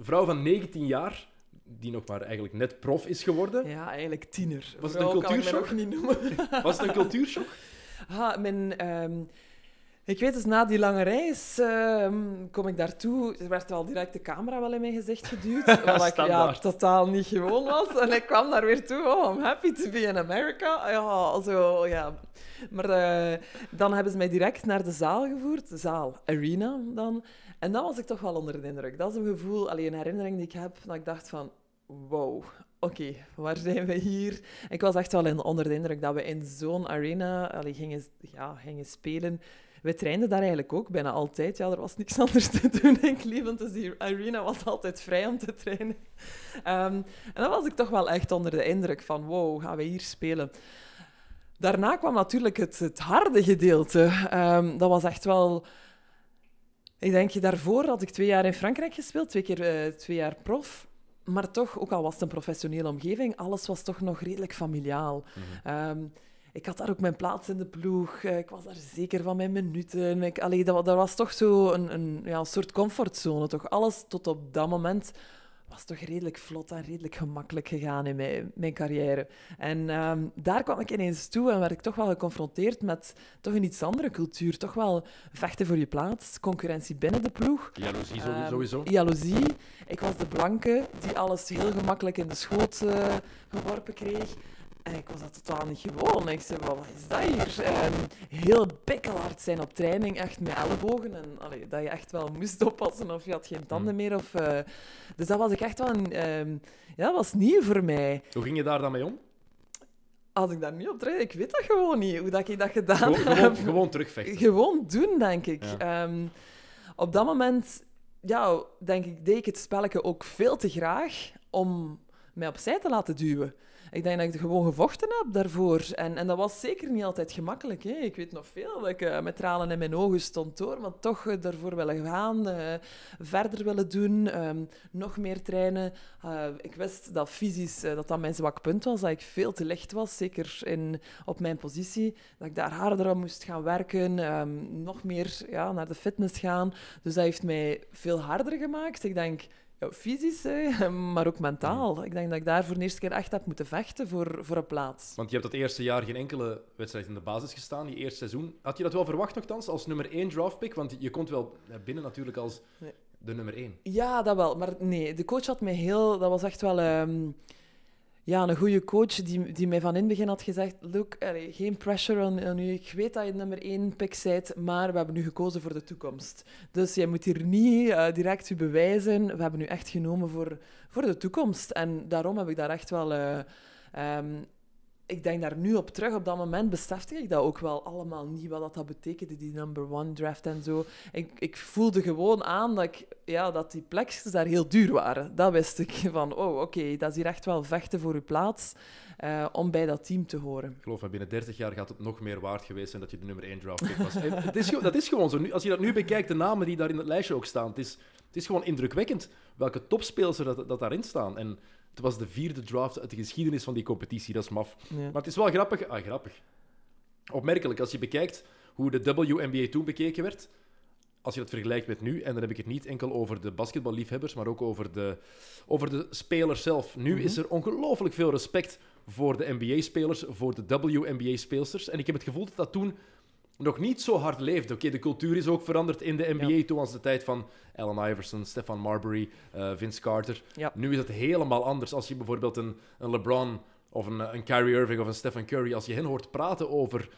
vrouw van 19 jaar, die nog maar eigenlijk net prof is geworden. Ja, eigenlijk tiener. Was het een cultuurshock? niet noemen. Was het een cultuurshock? [laughs] Ah, mijn, ehm, ik weet dus, na die lange reis ehm, kom ik daartoe. Er werd wel direct de camera wel in mijn gezicht geduwd. [laughs] wat ik ja, totaal niet gewoon was. En ik kwam daar weer toe. Oh, I'm happy to be in America. Ja, zo, ja. Maar eh, dan hebben ze mij direct naar de zaal gevoerd. De zaal, arena dan. En dan was ik toch wel onder de indruk. Dat is een gevoel, alleen een herinnering die ik heb, dat ik dacht van... Wow, oké, waar zijn we hier? Ik was echt wel in, onder de indruk dat we in zo'n arena allee, gingen, ja, gingen spelen. We trainden daar eigenlijk ook bijna altijd. Ja, er was niks anders te doen in Cleveland, dus die arena was altijd vrij om te trainen. Ehm, en dan was ik toch wel echt onder de indruk van, wow, gaan we hier spelen? Daarna kwam natuurlijk het, het harde gedeelte. Ehm, dat was echt wel... Ik denk, daarvoor had ik twee jaar in Frankrijk gespeeld, twee keer eh, twee jaar prof. Maar toch, ook al was het een professionele omgeving, alles was toch nog redelijk familiaal. Ehm, ik had daar ook mijn plaats in de ploeg. eh, Ik was daar zeker van mijn minuten. Ik, allee, dat, dat was toch zo een, een, ja, een soort comfortzone. Toch? Alles tot op dat moment was toch redelijk vlot en redelijk gemakkelijk gegaan in mijn, mijn carrière. En ehm, daar kwam ik ineens toe en werd ik toch wel geconfronteerd met toch een iets andere cultuur. Toch wel vechten voor je plaats, concurrentie binnen de ploeg. Jaloezie Ehm, sowieso. Jaloezie. Ik was de blanke die alles heel gemakkelijk in de schoot eh, geworpen kreeg. En ik was dat totaal niet gewoon. Ik zei, wat is dat hier? Heel pikkelhard zijn op training, echt met ellebogen. En allee, dat je echt wel moest oppassen of je had geen tanden meer. Of, eh, dus dat was ik echt wel een... ehm, ja, was nieuw voor mij. Hoe ging je daar dan mee om? Als ik daar niet op train, ik weet dat gewoon niet, hoe dat ik dat gedaan Gewoon, heb. gewoon, gewoon terugvechten. Gewoon doen, denk ik. Ja. Ehm, op dat moment, ja, denk ik, deed ik het spelletje ook veel te graag om mij opzij te laten duwen. Ik denk dat ik gewoon gevochten heb daarvoor. En, en dat was zeker niet altijd gemakkelijk. Hè. Ik weet nog veel dat ik eh, met tranen in mijn ogen stond door, maar toch eh, daarvoor willen gaan, eh, verder willen doen, ehm, nog meer trainen. Ik wist dat fysisch dat dat mijn zwak punt was, dat ik veel te licht was, zeker in, op mijn positie. Dat ik daar harder aan moest gaan werken, ehm, nog meer ja, naar de fitness gaan. Dus dat heeft mij veel harder gemaakt. Ik denk, fysisch, hè, [laughs] maar ook mentaal. Ik denk dat ik daar voor de eerste keer echt heb moeten vechten voor, voor een plaats. Want je hebt dat eerste jaar geen enkele wedstrijd in de basis gestaan, die eerste seizoen. Had je dat wel verwacht nogthans, als nummer 1 draftpick? Want je komt wel binnen natuurlijk als de nummer 1. Ja, dat wel. Maar nee, de coach had mij heel... Dat was echt wel ehm, ja, een goede coach die, die mij van in het begin had gezegd... Look, geen pressure on, on u. Ik weet dat je nummer één pick bent, maar we hebben nu gekozen voor de toekomst. Dus jij moet hier niet eh, direct u bewijzen. We hebben u echt genomen voor, voor de toekomst. En daarom heb ik daar echt wel... eh, ehm, ik denk daar nu op terug. Op dat moment besefte ik dat ook wel allemaal niet, wat dat, dat betekende, die number one draft en zo. Ik, ik voelde gewoon aan dat, ik, ja, dat die plekjes daar heel duur waren. Dat wist ik. Van, oh, oké, dat is hier echt wel vechten voor uw plaats eh, om bij dat team te horen. Ik geloof me, binnen 30 jaar gaat het nog meer waard geweest zijn dat je de nummer 1 draftpick was. [laughs] En het is, dat is gewoon zo. Nu, als je dat nu bekijkt, de namen die daar in het lijstje ook staan, het is, het is gewoon indrukwekkend welke topspelers er dat, dat daarin staan. En het was de vierde draft uit de geschiedenis van die competitie, dat is maf. Ja. Maar het is wel grappig. Ah, grappig. Opmerkelijk, als je bekijkt hoe de WNBA toen bekeken werd. Als je dat vergelijkt met nu, en dan heb ik het niet enkel over de basketballiefhebbers, maar ook over de, over de spelers zelf. Nu is er ongelooflijk veel respect voor de NBA-spelers, voor de WNBA-speelsters. En ik heb het gevoel dat dat toen nog niet zo hard leefde. Oké, de cultuur is ook veranderd in de NBA. Ja. Toen was de tijd van Allen Iverson, Stefan Marbury, eh, Vince Carter. Ja. Nu is het helemaal anders. Als je bijvoorbeeld een, een LeBron of een, een Kyrie Irving of een Stephen Curry, als je hen hoort praten over,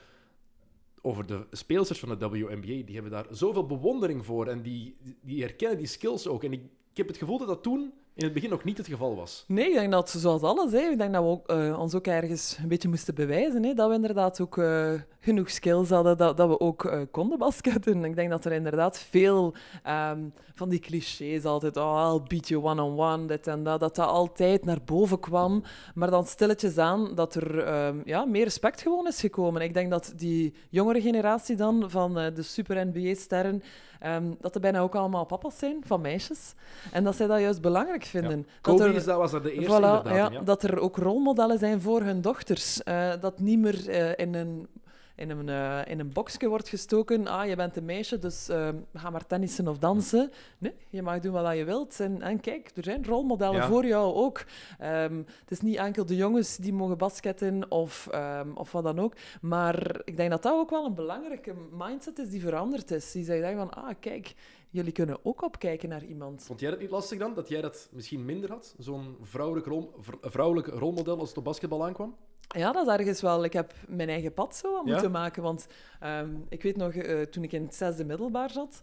over de speelsters van de WNBA. Die hebben daar zoveel bewondering voor en die, die herkennen die skills ook. En ik, ik heb het gevoel dat dat toen in het begin nog niet het geval was. Nee, ik denk dat, zoals alles, hè, ik denk dat we ook, eh, ons ook ergens een beetje moesten bewijzen. Hè, dat we inderdaad ook eh, genoeg skills hadden, dat, dat we ook eh, konden basketten. Ik denk dat er inderdaad veel ehm, van die clichés altijd, oh, I'll beat you one-on-one, dit en dat, dat dat altijd naar boven kwam. Maar dan stilletjes aan dat er ehm, ja, meer respect gewoon is gekomen. Ik denk dat die jongere generatie dan van de super-NBA-sterren Ehm, dat er bijna ook allemaal papa's zijn van meisjes. En dat zij dat juist belangrijk vinden. Kobe er, is, dat was er de eerste voilà, inderdaad. ja. Dat er ook rolmodellen zijn voor hun dochters. Uh, dat niet meer uh, in een in een, uh, in een boxje wordt gestoken. Ah, je bent een meisje, dus uh, ga maar tennissen of dansen. Nee, je mag doen wat je wilt. En, en kijk, er zijn rolmodellen ja. voor jou ook. Um, het is niet enkel de jongens die mogen basketten of, um, of wat dan ook. Maar ik denk dat dat ook wel een belangrijke mindset is die veranderd is. Die zeggen van, ah, kijk, jullie kunnen ook opkijken naar iemand. Vond jij dat niet lastig dan, dat jij dat misschien minder had? Zo'n vrouwelijk, rol, vrouwelijk rolmodel als het op basketbal aankwam? Ja, dat is ergens wel. Ik heb mijn eigen pad zo aan moeten ja? maken. Want um, ik weet nog, uh, toen ik in het zesde middelbaar zat,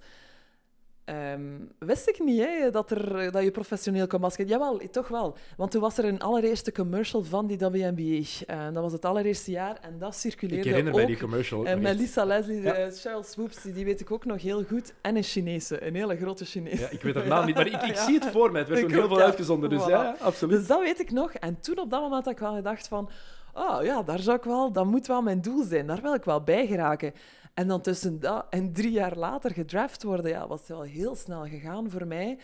um, wist ik niet hè, dat, er, dat je professioneel kon basketten. Jawel, toch wel. Want toen was er een allereerste commercial van die WNBA. Uh, dat was het allereerste jaar en dat circuleerde Ik herinner ook. mij die commercial. En met Lisa Leslie, ja. uh, Cheryl Swoops, die, die weet ik ook nog heel goed. En een Chinese, een hele grote Chinese. Ja, ik weet haar naam niet, maar ik, ik [laughs] zie het voor mij. Het werd toen heel veel uitgezonden, dus voilà. ja, absoluut. Dus dat weet ik nog. En toen op dat moment had ik wel gedacht van oh ja, daar zou ik wel, dat moet wel mijn doel zijn. Daar wil ik wel bij geraken. En dan tussen dat en drie jaar later gedraft worden, ja, was wel heel snel gegaan voor mij.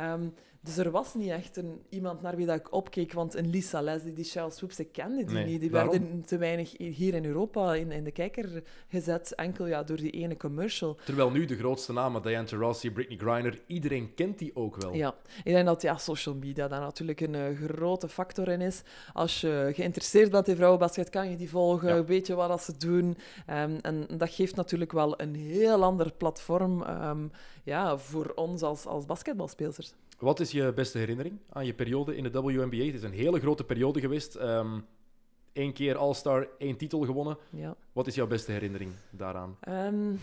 Um, dus er was niet echt een, iemand naar wie dat ik opkeek, want een Lisa Leslie, die Charles Swoops, ik kende die nee, niet. Die werden te weinig hier in Europa in, in de kijker gezet, enkel ja, door die ene commercial. Terwijl nu de grootste namen, Diane Taurasi, Britney Griner, iedereen kent die ook wel. Ja, ik denk dat ja, social media daar natuurlijk een uh, grote factor in is. Als je geïnteresseerd bent in vrouwenbasket, kan je die volgen, Ja. weet je wat dat ze doen. Um, en dat geeft natuurlijk wel een heel ander platform um, ja, voor ons als, als basketbalspeelsters. Wat is je beste herinnering aan je periode in de WNBA? Het is een hele grote periode geweest. Eén um, keer All-Star, één titel gewonnen. Ja. Wat is jouw beste herinnering daaraan? Um,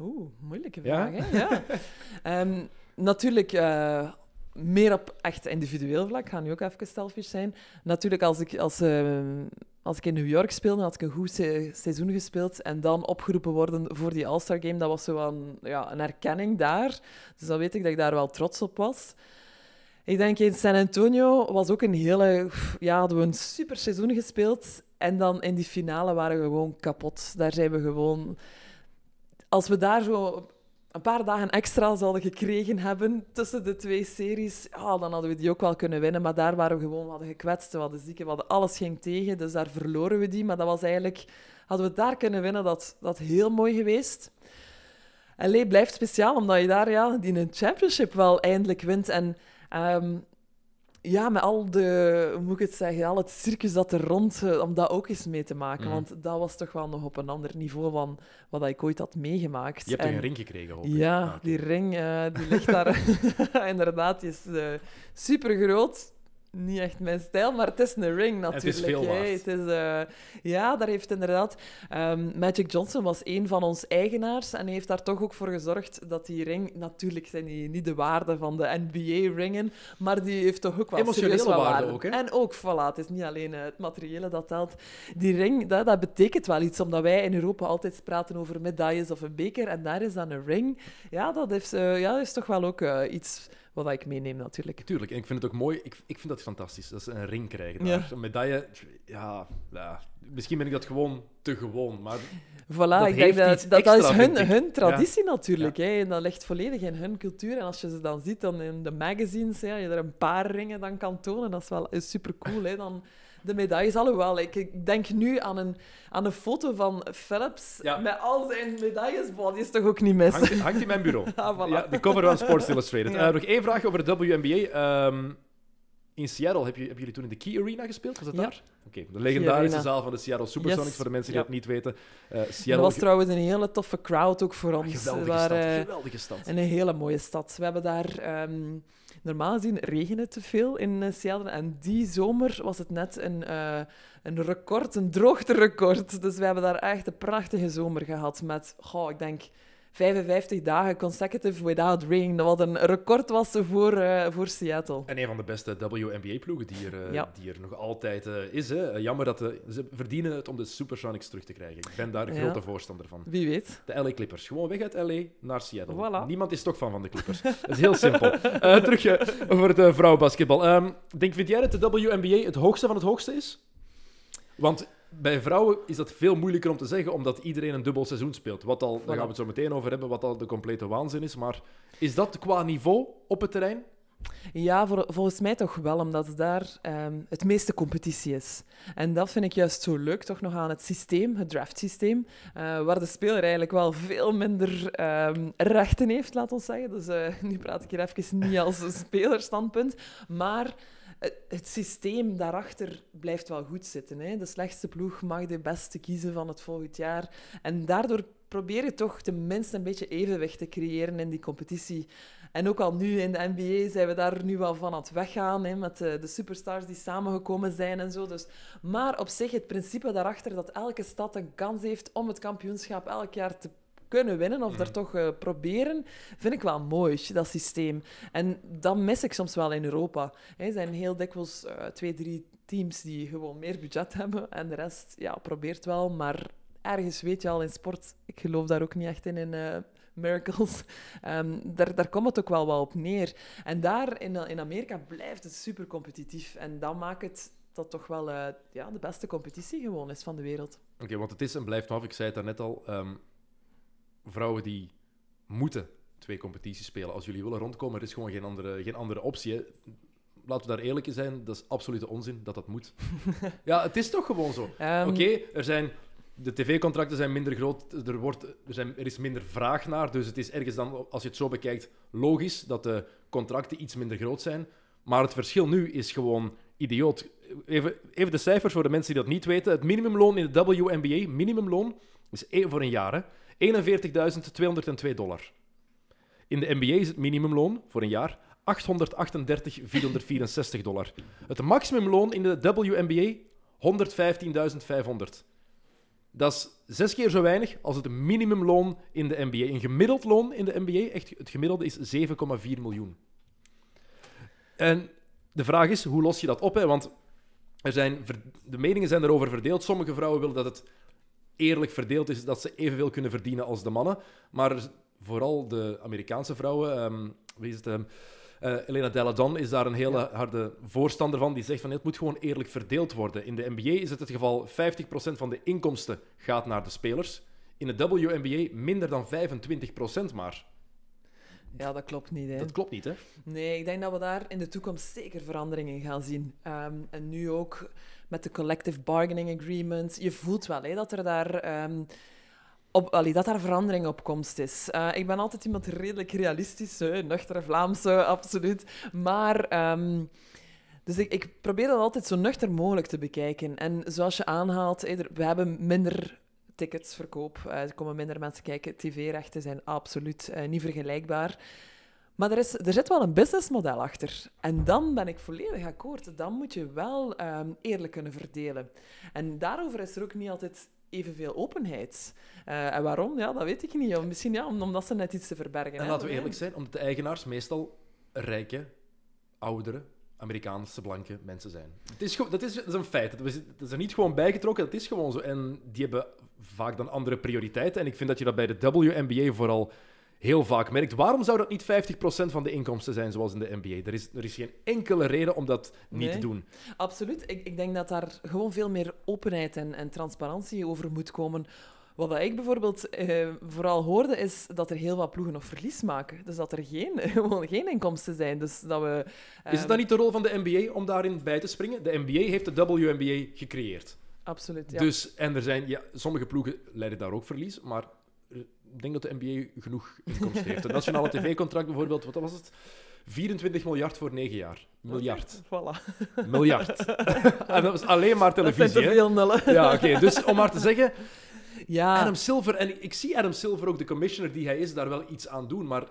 Oeh, moeilijke Ja? vraag. Hè? Ja. um, [laughs] natuurlijk uh, meer op echt individueel vlak. Ga nu ook even selfish zijn. Natuurlijk, als ik, als, uh, als ik in New York speelde, had ik een goed se seizoen gespeeld. En dan opgeroepen worden voor die All-Star Game, dat was zo een, ja, een erkenning daar. Dus dan weet ik dat ik daar wel trots op was. Ik denk in San Antonio was ook een hele... Ja, hadden we een super seizoen gespeeld. En dan in die finale waren we gewoon kapot. Daar zijn we gewoon... Als we daar zo een paar dagen extra zouden gekregen hebben tussen de twee series, ja, dan hadden we die ook wel kunnen winnen. Maar daar waren we gewoon, hadden gekwetst, we hadden zieken, hadden alles ging tegen. Dus daar verloren we die. Maar dat was eigenlijk... Hadden we daar kunnen winnen, dat dat heel mooi geweest. LA blijft speciaal, omdat je daar ja, die een championship wel eindelijk wint. En um, ja, met al de, hoe moet ik het zeggen, al het circus dat er rond, om dat ook eens mee te maken. Mhm. Want dat was toch wel nog op een ander niveau van wat ik ooit had meegemaakt. Je hebt En- een ring gekregen, hoop ik. ja, Ah, die ring eh, die ligt daar. [laughs] [laughs] Inderdaad, die is eh super groot. Niet echt mijn stijl, maar het is een ring natuurlijk. Het is veel. Het is, eh, ja, daar heeft inderdaad. ehm, Magic Johnson was een van ons eigenaars en hij heeft daar toch ook voor gezorgd dat die ring. Natuurlijk zijn die niet de waarde van de NBA-ringen, maar die heeft toch ook wel Emotionele waarde waarde. ook, hè? En ook, voilà, het is niet alleen eh, het materiële dat telt. Die ring, dat, dat betekent wel iets, omdat wij in Europa altijd praten over medailles of een beker en daar is dan een ring. Ja, dat is, eh, ja, dat is toch wel ook iets wat ik meeneem natuurlijk. Tuurlijk, en ik vind het ook mooi. Ik, ik vind dat fantastisch, dat ze een ring krijgen. Ja. Daar. Een medaille, ja, ja, misschien ben ik dat gewoon te gewoon, maar Voilà, Dat ik denk dat dat, dat is hun, hun traditie natuurlijk. Hè, en dat ligt volledig in hun cultuur. En als je ze dan ziet dan in de magazines, ja, je er een paar ringen dan kan tonen, dat is wel super cool. Hè, dan de medailles. Alhoewel, ik, ik denk nu aan een, aan een foto van Philips met al zijn medailles. Boah, die is toch ook niet mis? Hangt, in mijn bureau. [laughs] Ah, ja, de cover van Sports Illustrated. Ja. Uh, nog één vraag over de WNBA. Ehm, in Seattle heb je, hebben jullie toen in de Key Arena gespeeld? Was dat daar? Oké, de legendarische zaal van de Seattle Supersonics, voor de mensen die dat niet weten. Eh, Seattle... Dat was trouwens een hele toffe crowd ook voor ah, ons. Geweldige, waren, stad, geweldige stad. En een hele mooie stad. We hebben daar... Ehm, normaal gezien regent het te veel in eh, Seattle. En die zomer was het net een, eh, een record, een droogterecord. Dus we hebben daar echt een prachtige zomer gehad met, goh, ik denk 55 dagen consecutive without rain, wat een record was voor, eh, voor Seattle. En een van de beste WNBA-ploegen die, er, eh, die er nog altijd eh, is. Hè. Jammer dat ze verdienen het om de Supersonics terug te krijgen. Ik ben daar een grote voorstander van. Wie weet. De LA Clippers. Gewoon weg uit LA naar Seattle. Niemand is toch van van de Clippers. [laughs] dat is heel simpel. terug voor het vrouwenbasketbal. Ehm, denk, vind jij dat de WNBA het hoogste van het hoogste is? Want bij vrouwen is dat veel moeilijker om te zeggen, omdat iedereen een dubbel seizoen speelt. Wat al, daar gaan we het zo meteen over hebben, wat al de complete waanzin is. Maar is dat qua niveau op het terrein? Ja, volgens mij toch wel, omdat daar ehm, het meeste competitie is. En dat vind ik juist zo leuk, toch nog aan het systeem, het draftsysteem, eh, waar de speler eigenlijk wel veel minder ehm, rechten heeft, laten we zeggen. Dus eh, nu praat ik hier even niet als een spelerstandpunt, maar het, systeem daarachter blijft wel goed zitten. Hè? De slechtste ploeg mag de beste kiezen van het volgend jaar. En daardoor probeer je toch tenminste een beetje evenwicht te creëren in die competitie. En ook al nu in de NBA zijn we daar nu wel van aan het weggaan, hè, met de, de, superstars die samengekomen zijn en zo. Dus. Maar op zich, het principe daarachter dat elke stad een kans heeft om het kampioenschap elk jaar te kunnen winnen of daar mhm. toch eh, proberen, vind ik wel mooi, dat systeem. En dat mis ik soms wel in Europa. Er zijn heel dikwijls eh, twee, drie teams die gewoon meer budget [laughs] hebben en de rest ja, probeert wel, maar ergens weet je al in sport, ik geloof daar ook niet echt in, in uh, miracles. [laughs] Ehm, daar, daar komt het ook wel, wel op neer. En daar in, in Amerika blijft het super competitief. En dat maakt het dat toch wel ja, de beste competitie gewoon is van de wereld. Oké, want het is en blijft af, ik zei het daarnet al, ehm, vrouwen die moeten twee competities spelen. Als jullie willen rondkomen, er is gewoon geen andere, geen andere optie. Laten we daar eerlijk in zijn, dat is absolute onzin dat dat moet. [laughs] ja, het is toch gewoon zo. Ehm, Oké, er zijn de tv-contracten zijn minder groot, er, wordt, er, zijn, er, is minder vraag naar. Dus het is ergens dan, als je het zo bekijkt, logisch dat de contracten iets minder groot zijn. Maar het verschil nu is gewoon idioot. Even, even de cijfers voor de mensen die dat niet weten. Het minimumloon in de WNBA, minimumloon, is één voor een jaar. Hè? 41.202 dollar. In de NBA is het minimumloon voor een jaar 838.464 dollar. Het maximumloon in de WNBA 115.500. Dat is zes keer zo weinig als het minimumloon in de NBA. Een gemiddeld loon in de NBA, echt het gemiddelde is 7,4 miljoen. En de vraag is, hoe los je dat op? Hè? Want er zijn, de meningen zijn erover verdeeld. Sommige vrouwen willen dat het eerlijk verdeeld is dat ze evenveel kunnen verdienen als de mannen. Maar vooral de Amerikaanse vrouwen, um, wie is het? Um, Elena Deladon is daar een hele harde voorstander van. Die zegt van het moet gewoon eerlijk verdeeld worden. In de NBA is het het geval 50% van de inkomsten gaat naar de spelers. In de WNBA minder dan 25% maar. Ja, dat klopt niet. Hè. Dat klopt niet, hè? Nee, ik denk dat we daar in de toekomst zeker veranderingen gaan zien. Ehm, en nu ook met de collective bargaining agreement. Je voelt wel hè, dat er daar. Ehm, op, allee, dat daar verandering op komst is. Eh, ik ben altijd iemand redelijk realistisch, nuchtere Vlaamse, absoluut. Maar ehm, dus ik, probeer dat altijd zo nuchter mogelijk te bekijken. En zoals je aanhaalt, we hebben minder ticketsverkoop. Eh, er komen minder mensen kijken. TV-rechten zijn absoluut eh, niet vergelijkbaar. Maar er, zit wel een businessmodel achter. En dan ben ik volledig akkoord. Dan moet je wel ehm, eerlijk kunnen verdelen. En daarover is er ook niet altijd evenveel openheid. Eh, en waarom? Ja, dat weet ik niet. Of misschien ja, omdat ze net iets te verbergen hebben. En laten we eerlijk zijn, omdat de eigenaars meestal rijke, oudere, Amerikaanse blanke mensen zijn. Het is, dat, is, dat is een feit. Dat is er niet gewoon bijgetrokken, dat is gewoon zo. En die hebben vaak dan andere prioriteiten. En ik vind dat je dat bij de WNBA vooral heel vaak merkt. Waarom zou dat niet 50% van de inkomsten zijn zoals in de NBA? Er is, er is geen enkele reden om dat niet te doen. Absoluut. Ik, ik denk dat daar gewoon veel meer openheid en, en transparantie over moet komen. Wat ik bijvoorbeeld eh, vooral hoorde, is dat er heel wat ploegen nog verlies maken. Dus dat er geen, [laughs] gewoon geen inkomsten zijn. Dus dat we. Eh, is het dan niet de rol van de NBA om daarin bij te springen? De NBA heeft de WNBA gecreëerd. Absoluut, ja. Dus, en er zijn, ja, sommige ploegen leiden daar ook verlies, maar ik denk dat de NBA genoeg inkomsten heeft. Het nationale [laughs] tv-contract bijvoorbeeld, wat was het? 24 miljard voor 9 jaar. Miljard. Voilà. Miljard. [laughs] en dat was alleen maar televisie. Dat zijn veel. Ja, oké. Dus om maar te zeggen, ja. Adam Silver, en ik zie Adam Silver ook, de commissioner die hij is, daar wel iets aan doen, maar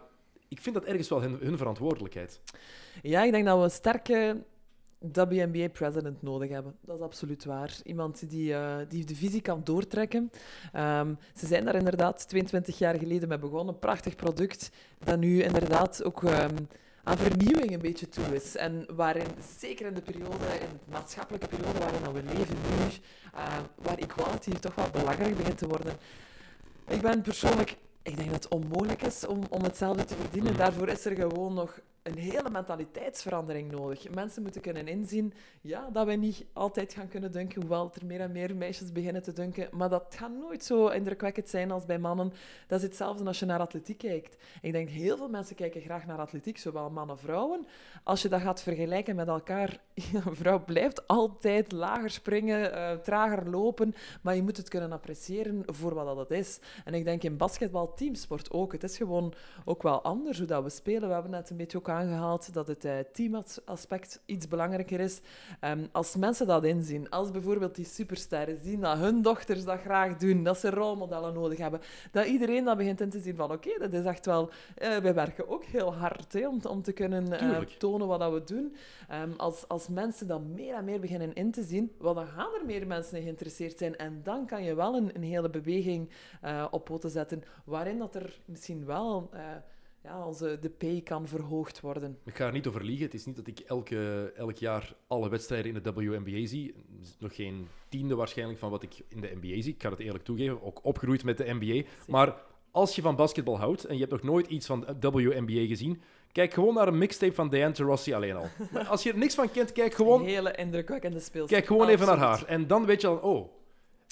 ik vind dat ergens wel hun verantwoordelijkheid. Ja, ik denk dat we sterke WNBA-president nodig hebben. Dat is absoluut waar. Iemand die, eh, die de visie kan doortrekken. Ehm, ze zijn daar inderdaad 22 jaar geleden mee begonnen. Prachtig product dat nu inderdaad ook ehm, aan vernieuwing een beetje toe is. En waarin, zeker in de periode, in de maatschappelijke periode waarin we leven nu, eh, waar equality toch wel belangrijk begint te worden. Ik ben persoonlijk... Ik denk dat het onmogelijk is om, om hetzelfde te verdienen. Mhm. Daarvoor is er gewoon nog een hele mentaliteitsverandering nodig. Mensen moeten kunnen inzien ja, dat wij niet altijd gaan kunnen dunken, hoewel er meer en meer meisjes beginnen te dunken. Maar dat gaat nooit zo indrukwekkend zijn als bij mannen. Dat is hetzelfde als je naar atletiek kijkt. Ik denk heel veel mensen kijken graag naar atletiek, zowel mannen als vrouwen. Als je dat gaat vergelijken met elkaar, [laughs] een vrouw blijft altijd lager springen, eh, trager lopen, maar je moet het kunnen appreciëren voor wat dat is. En ik denk in basketbal, teamsport ook. Het is gewoon ook wel anders hoe dat we spelen. We hebben net een beetje ook aangehaald dat het eh, teamaspect iets belangrijker is. Ehm, als mensen dat inzien, als bijvoorbeeld die supersterren zien dat hun dochters dat graag doen, dat ze rolmodellen nodig hebben, dat iedereen dat begint in te zien van oké, dat is echt wel... eh wij werken ook heel hard hè, om, om te kunnen eh, tonen wat dat we doen. Ehm, als, als mensen dat meer en meer beginnen in te zien, wel, dan gaan er meer mensen in geïnteresseerd zijn. En dan kan je wel een, een hele beweging op poten zetten, waarin dat er misschien wel... eh, ja, onze, de pay kan verhoogd worden. Ik ga er niet over liegen. Het is niet dat ik elke, elk jaar alle wedstrijden in de WNBA zie. Het is nog geen tiende waarschijnlijk van wat ik in de NBA zie. Ik ga het eerlijk toegeven. Ook opgegroeid met de NBA. Maar als je van basketbal houdt en je hebt nog nooit iets van WNBA gezien, kijk gewoon naar een mixtape van Diane Taurasi alleen al. [laughs] Maar als je er niks van kent, kijk gewoon, Hele indrukwekkende speelster. kijk gewoon even naar haar. En dan weet je al, oh.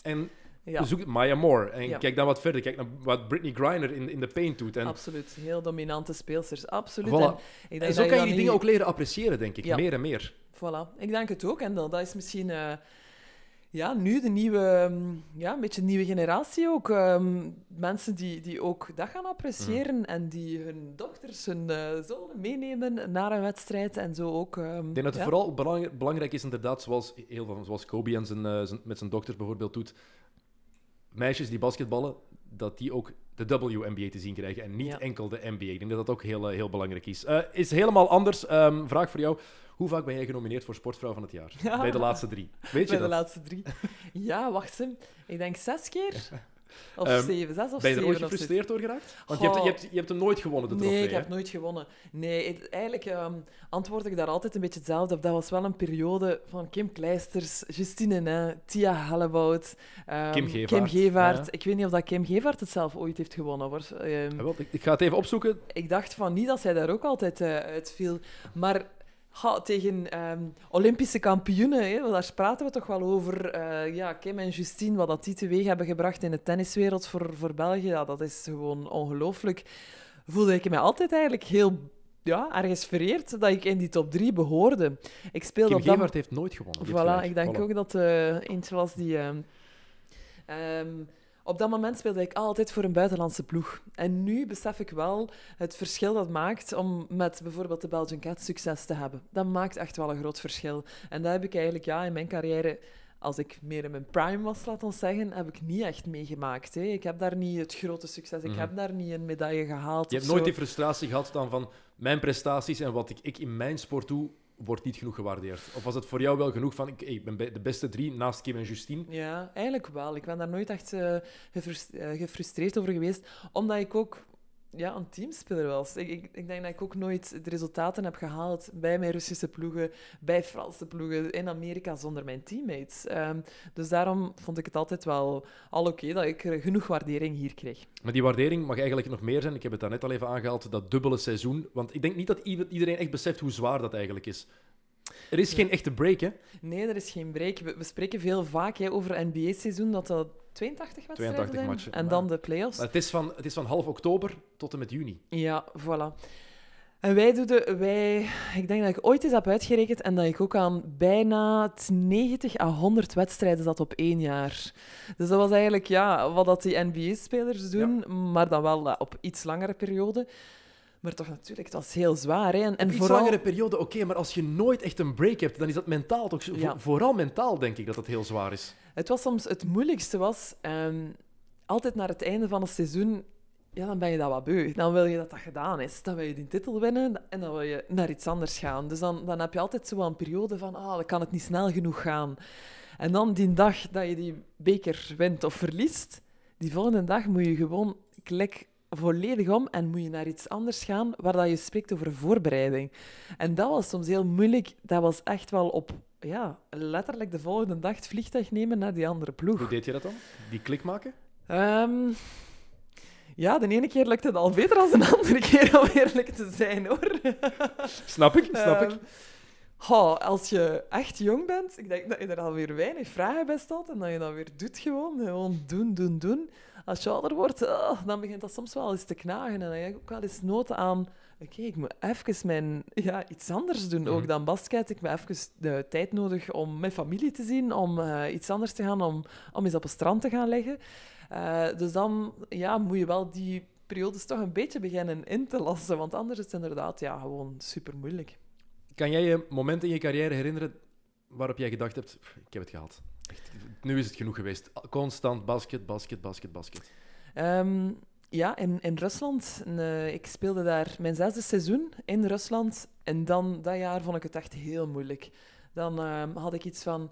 En Ja, zoek Maya Moore. En Ja. kijk dan wat verder. Kijk naar wat Britney Griner in, in de paint doet. En, absoluut. Heel dominante speelsters. Absoluut. Voilà. En, ik denk en zo dat kan je die niet- dingen ook leren appreciëren, denk ik. Ja. Meer en meer. Voilà, ik denk het ook. En dat, dat is misschien eh, ja, nu de nieuwe, mm, ja, een beetje nieuwe generatie ook. Ehm, mensen die, die ook dat gaan appreciëren Mhm. en die hun dochters, hun eh, zonen meenemen naar een wedstrijd en zo ook. ehm, Ik denk dat het ja. vooral belang- belangrijk is, inderdaad, zoals, heel veel, zoals Kobe en zijn, eh, zijn- met zijn dochters bijvoorbeeld doet. Meisjes die basketballen, dat die ook de WNBA te zien krijgen en niet Ja. enkel de NBA. Ik denk dat dat ook heel, eh, heel belangrijk is. Eh, is helemaal anders. Ehm, vraag voor jou. Hoe vaak ben jij genomineerd voor Sportvrouw van het Jaar? Ja. [laughs] Bij de laatste drie. Weet je Bij de dat? laatste drie. Ja, wacht eens. Ik denk zes keer. [laughs] Of Ehm, zeven, zes of Ben je er ooit gefrustreerd door geraakt? Want je hebt, je, hebt, je hebt hem nooit gewonnen, de trofee. Nee, ik hè? heb nooit gewonnen. Nee, het- eigenlijk ehm, antwoord ik daar altijd een beetje hetzelfde op. Dat was wel een periode van Kim Kleisters, Justine, hè, Tia Hellebout, ehm, Kim Gevaert, Kim Gevaert. ja. Ik weet niet of dat Kim Gevaert het zelf ooit heeft gewonnen. Hoor. Ehm, Ja, wel, ik, ik ga het even opzoeken. ik dacht van niet dat zij daar ook altijd eh, uitviel. Maar ha, tegen ehm, Olympische kampioenen, hè, daar praten we toch wel over. eh, ja, Kim en Justine, wat dat die teweeg hebben gebracht in de tenniswereld voor, voor België, ja, dat is gewoon ongelooflijk. Voelde ik mij altijd eigenlijk heel ja, ergens vereerd dat ik in die top drie behoorde. Ik speelde Kim Gevaert heeft nooit gewonnen. Voilà, ik denk Voilà. ook dat eh eentje was die... ehm, ehm, op dat moment speelde ik altijd voor een buitenlandse ploeg. En nu besef ik wel het verschil dat maakt om met bijvoorbeeld de Belgian Cats succes te hebben. Dat maakt echt wel een groot verschil. En dat heb ik eigenlijk ja, in mijn carrière, als ik meer in mijn prime was, laat ons zeggen, heb ik niet echt meegemaakt. Hè. Ik heb daar niet het grote succes, ik Mhm. heb daar niet een medaille gehaald. Je hebt nooit zo. die frustratie gehad dan van mijn prestaties en wat ik, ik in mijn sport doe, wordt niet genoeg gewaardeerd. Of was het voor jou wel genoeg van ik, ik ben de beste drie naast Kim en Justine? Ja, eigenlijk wel. Ik ben daar nooit echt eh, gefrustreerd over geweest, omdat ik ook ja, een teamspeler was. Ik, ik, ik denk dat ik ook nooit de resultaten heb gehaald bij mijn Russische ploegen, bij Franse ploegen, in Amerika zonder mijn teammates. Ehm, dus daarom vond ik het altijd wel al oké dat ik genoeg waardering hier kreeg. Maar die waardering mag eigenlijk nog meer zijn. Ik heb het daarnet al even aangehaald, dat dubbele seizoen. Want ik denk niet dat iedereen echt beseft hoe zwaar dat eigenlijk is. Er is geen echte break, hè? Nee, er is geen break. We, we spreken veel vaak hè, over NBA-seizoen, dat dat 82 wedstrijden 82 zijn. matchen, En maar- dan de play-offs. Maar het is, van, het is van half oktober tot en met juni. Ja, voilà. En wij doen de, wij, ik denk dat ik ooit eens heb uitgerekend en dat ik ook aan bijna t 90 à 100 wedstrijden zat op één jaar. Dus dat was eigenlijk ja, wat dat die NBA-spelers doen, maar dan wel eh, op iets langere periode. Maar toch natuurlijk, het was heel zwaar. Hè? En, en vooral... langere periode, oké, maar als je nooit echt een break hebt, dan is dat mentaal toch... zo- Ja. vo- Vooral mentaal denk ik dat dat heel zwaar is. Het was soms het moeilijkste was, ehm, altijd naar het einde van het seizoen, ja, dan ben je dat wat beu. Dan wil je dat dat gedaan is. Dan wil je die titel winnen en dan wil je naar iets anders gaan. Dus dan, dan heb je altijd zo een periode van, ah, dan kan het niet snel genoeg gaan. En dan die dag dat je die beker wint of verliest, die volgende dag moet je gewoon klik volledig om en moet je naar iets anders gaan waar dat je spreekt over voorbereiding. En dat was soms heel moeilijk. Dat was echt wel op, ja, letterlijk de volgende dag het vliegtuig nemen naar die andere ploeg. Hoe deed je dat dan? Die klik maken? Ehm, ja, de ene keer lukt het al beter dan de andere keer, om eerlijk te zijn, hoor. Snap ik, snap ik. Goh, als je echt jong bent, ik denk dat je er alweer weinig vragen bij stelt en dat je dat weer doet gewoon. Gewoon doen, doen, doen. Als je ouder wordt, ah, dan begint dat soms wel eens te knagen. En dan heb je ook wel eens nood aan... Oké, ik moet even mijn, ja, iets anders doen, ook Mhm. dan basket. Ik heb even de tijd nodig om mijn familie te zien, om eh, iets anders te gaan, om, om eens op een strand te gaan liggen. Eh, dus dan ja, moet je wel die periodes toch een beetje beginnen in te lassen, want anders is het inderdaad ja, gewoon super moeilijk. Kan jij je momenten in je carrière herinneren waarop jij gedacht hebt, "Pff, ik heb het gehad. Echt, nu is het genoeg geweest. Constant basket, basket, basket, basket. Ehm, ja, in, in Rusland. Eh, ik speelde daar mijn zesde seizoen in Rusland. En dan, dat jaar, vond ik het echt heel moeilijk. Dan ehm, had ik iets van...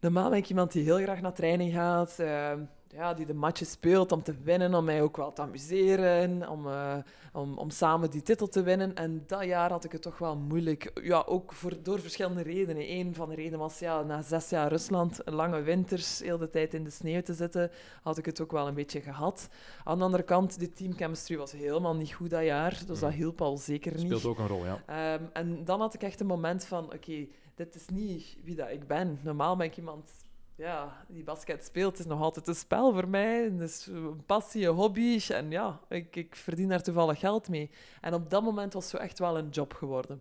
Normaal ben ik iemand die heel graag naar training gaat. ehm, ja, die de matches speelt om te winnen, om mij ook wel te amuseren, om, eh, om, om samen die titel te winnen. En dat jaar had ik het toch wel moeilijk. Ja, ook voor, door verschillende redenen. Eén van de redenen was, ja, na zes jaar Rusland, lange winters, heel de tijd in de sneeuw te zitten, had ik het ook wel een beetje gehad. Aan de andere kant, de teamchemistry was helemaal niet goed dat jaar, dus dat Mhm. hielp al zeker niet. Speelt ook een rol, ja. Ehm, en dan had ik echt een moment van, oké, dit is niet wie dat ik ben. Normaal ben ik iemand ja, die basket speelt. Is nog altijd een spel voor mij. Het is een passie, een hobby. En ja, ik, ik verdien daar toevallig geld mee. En op dat moment was het zo echt wel een job geworden.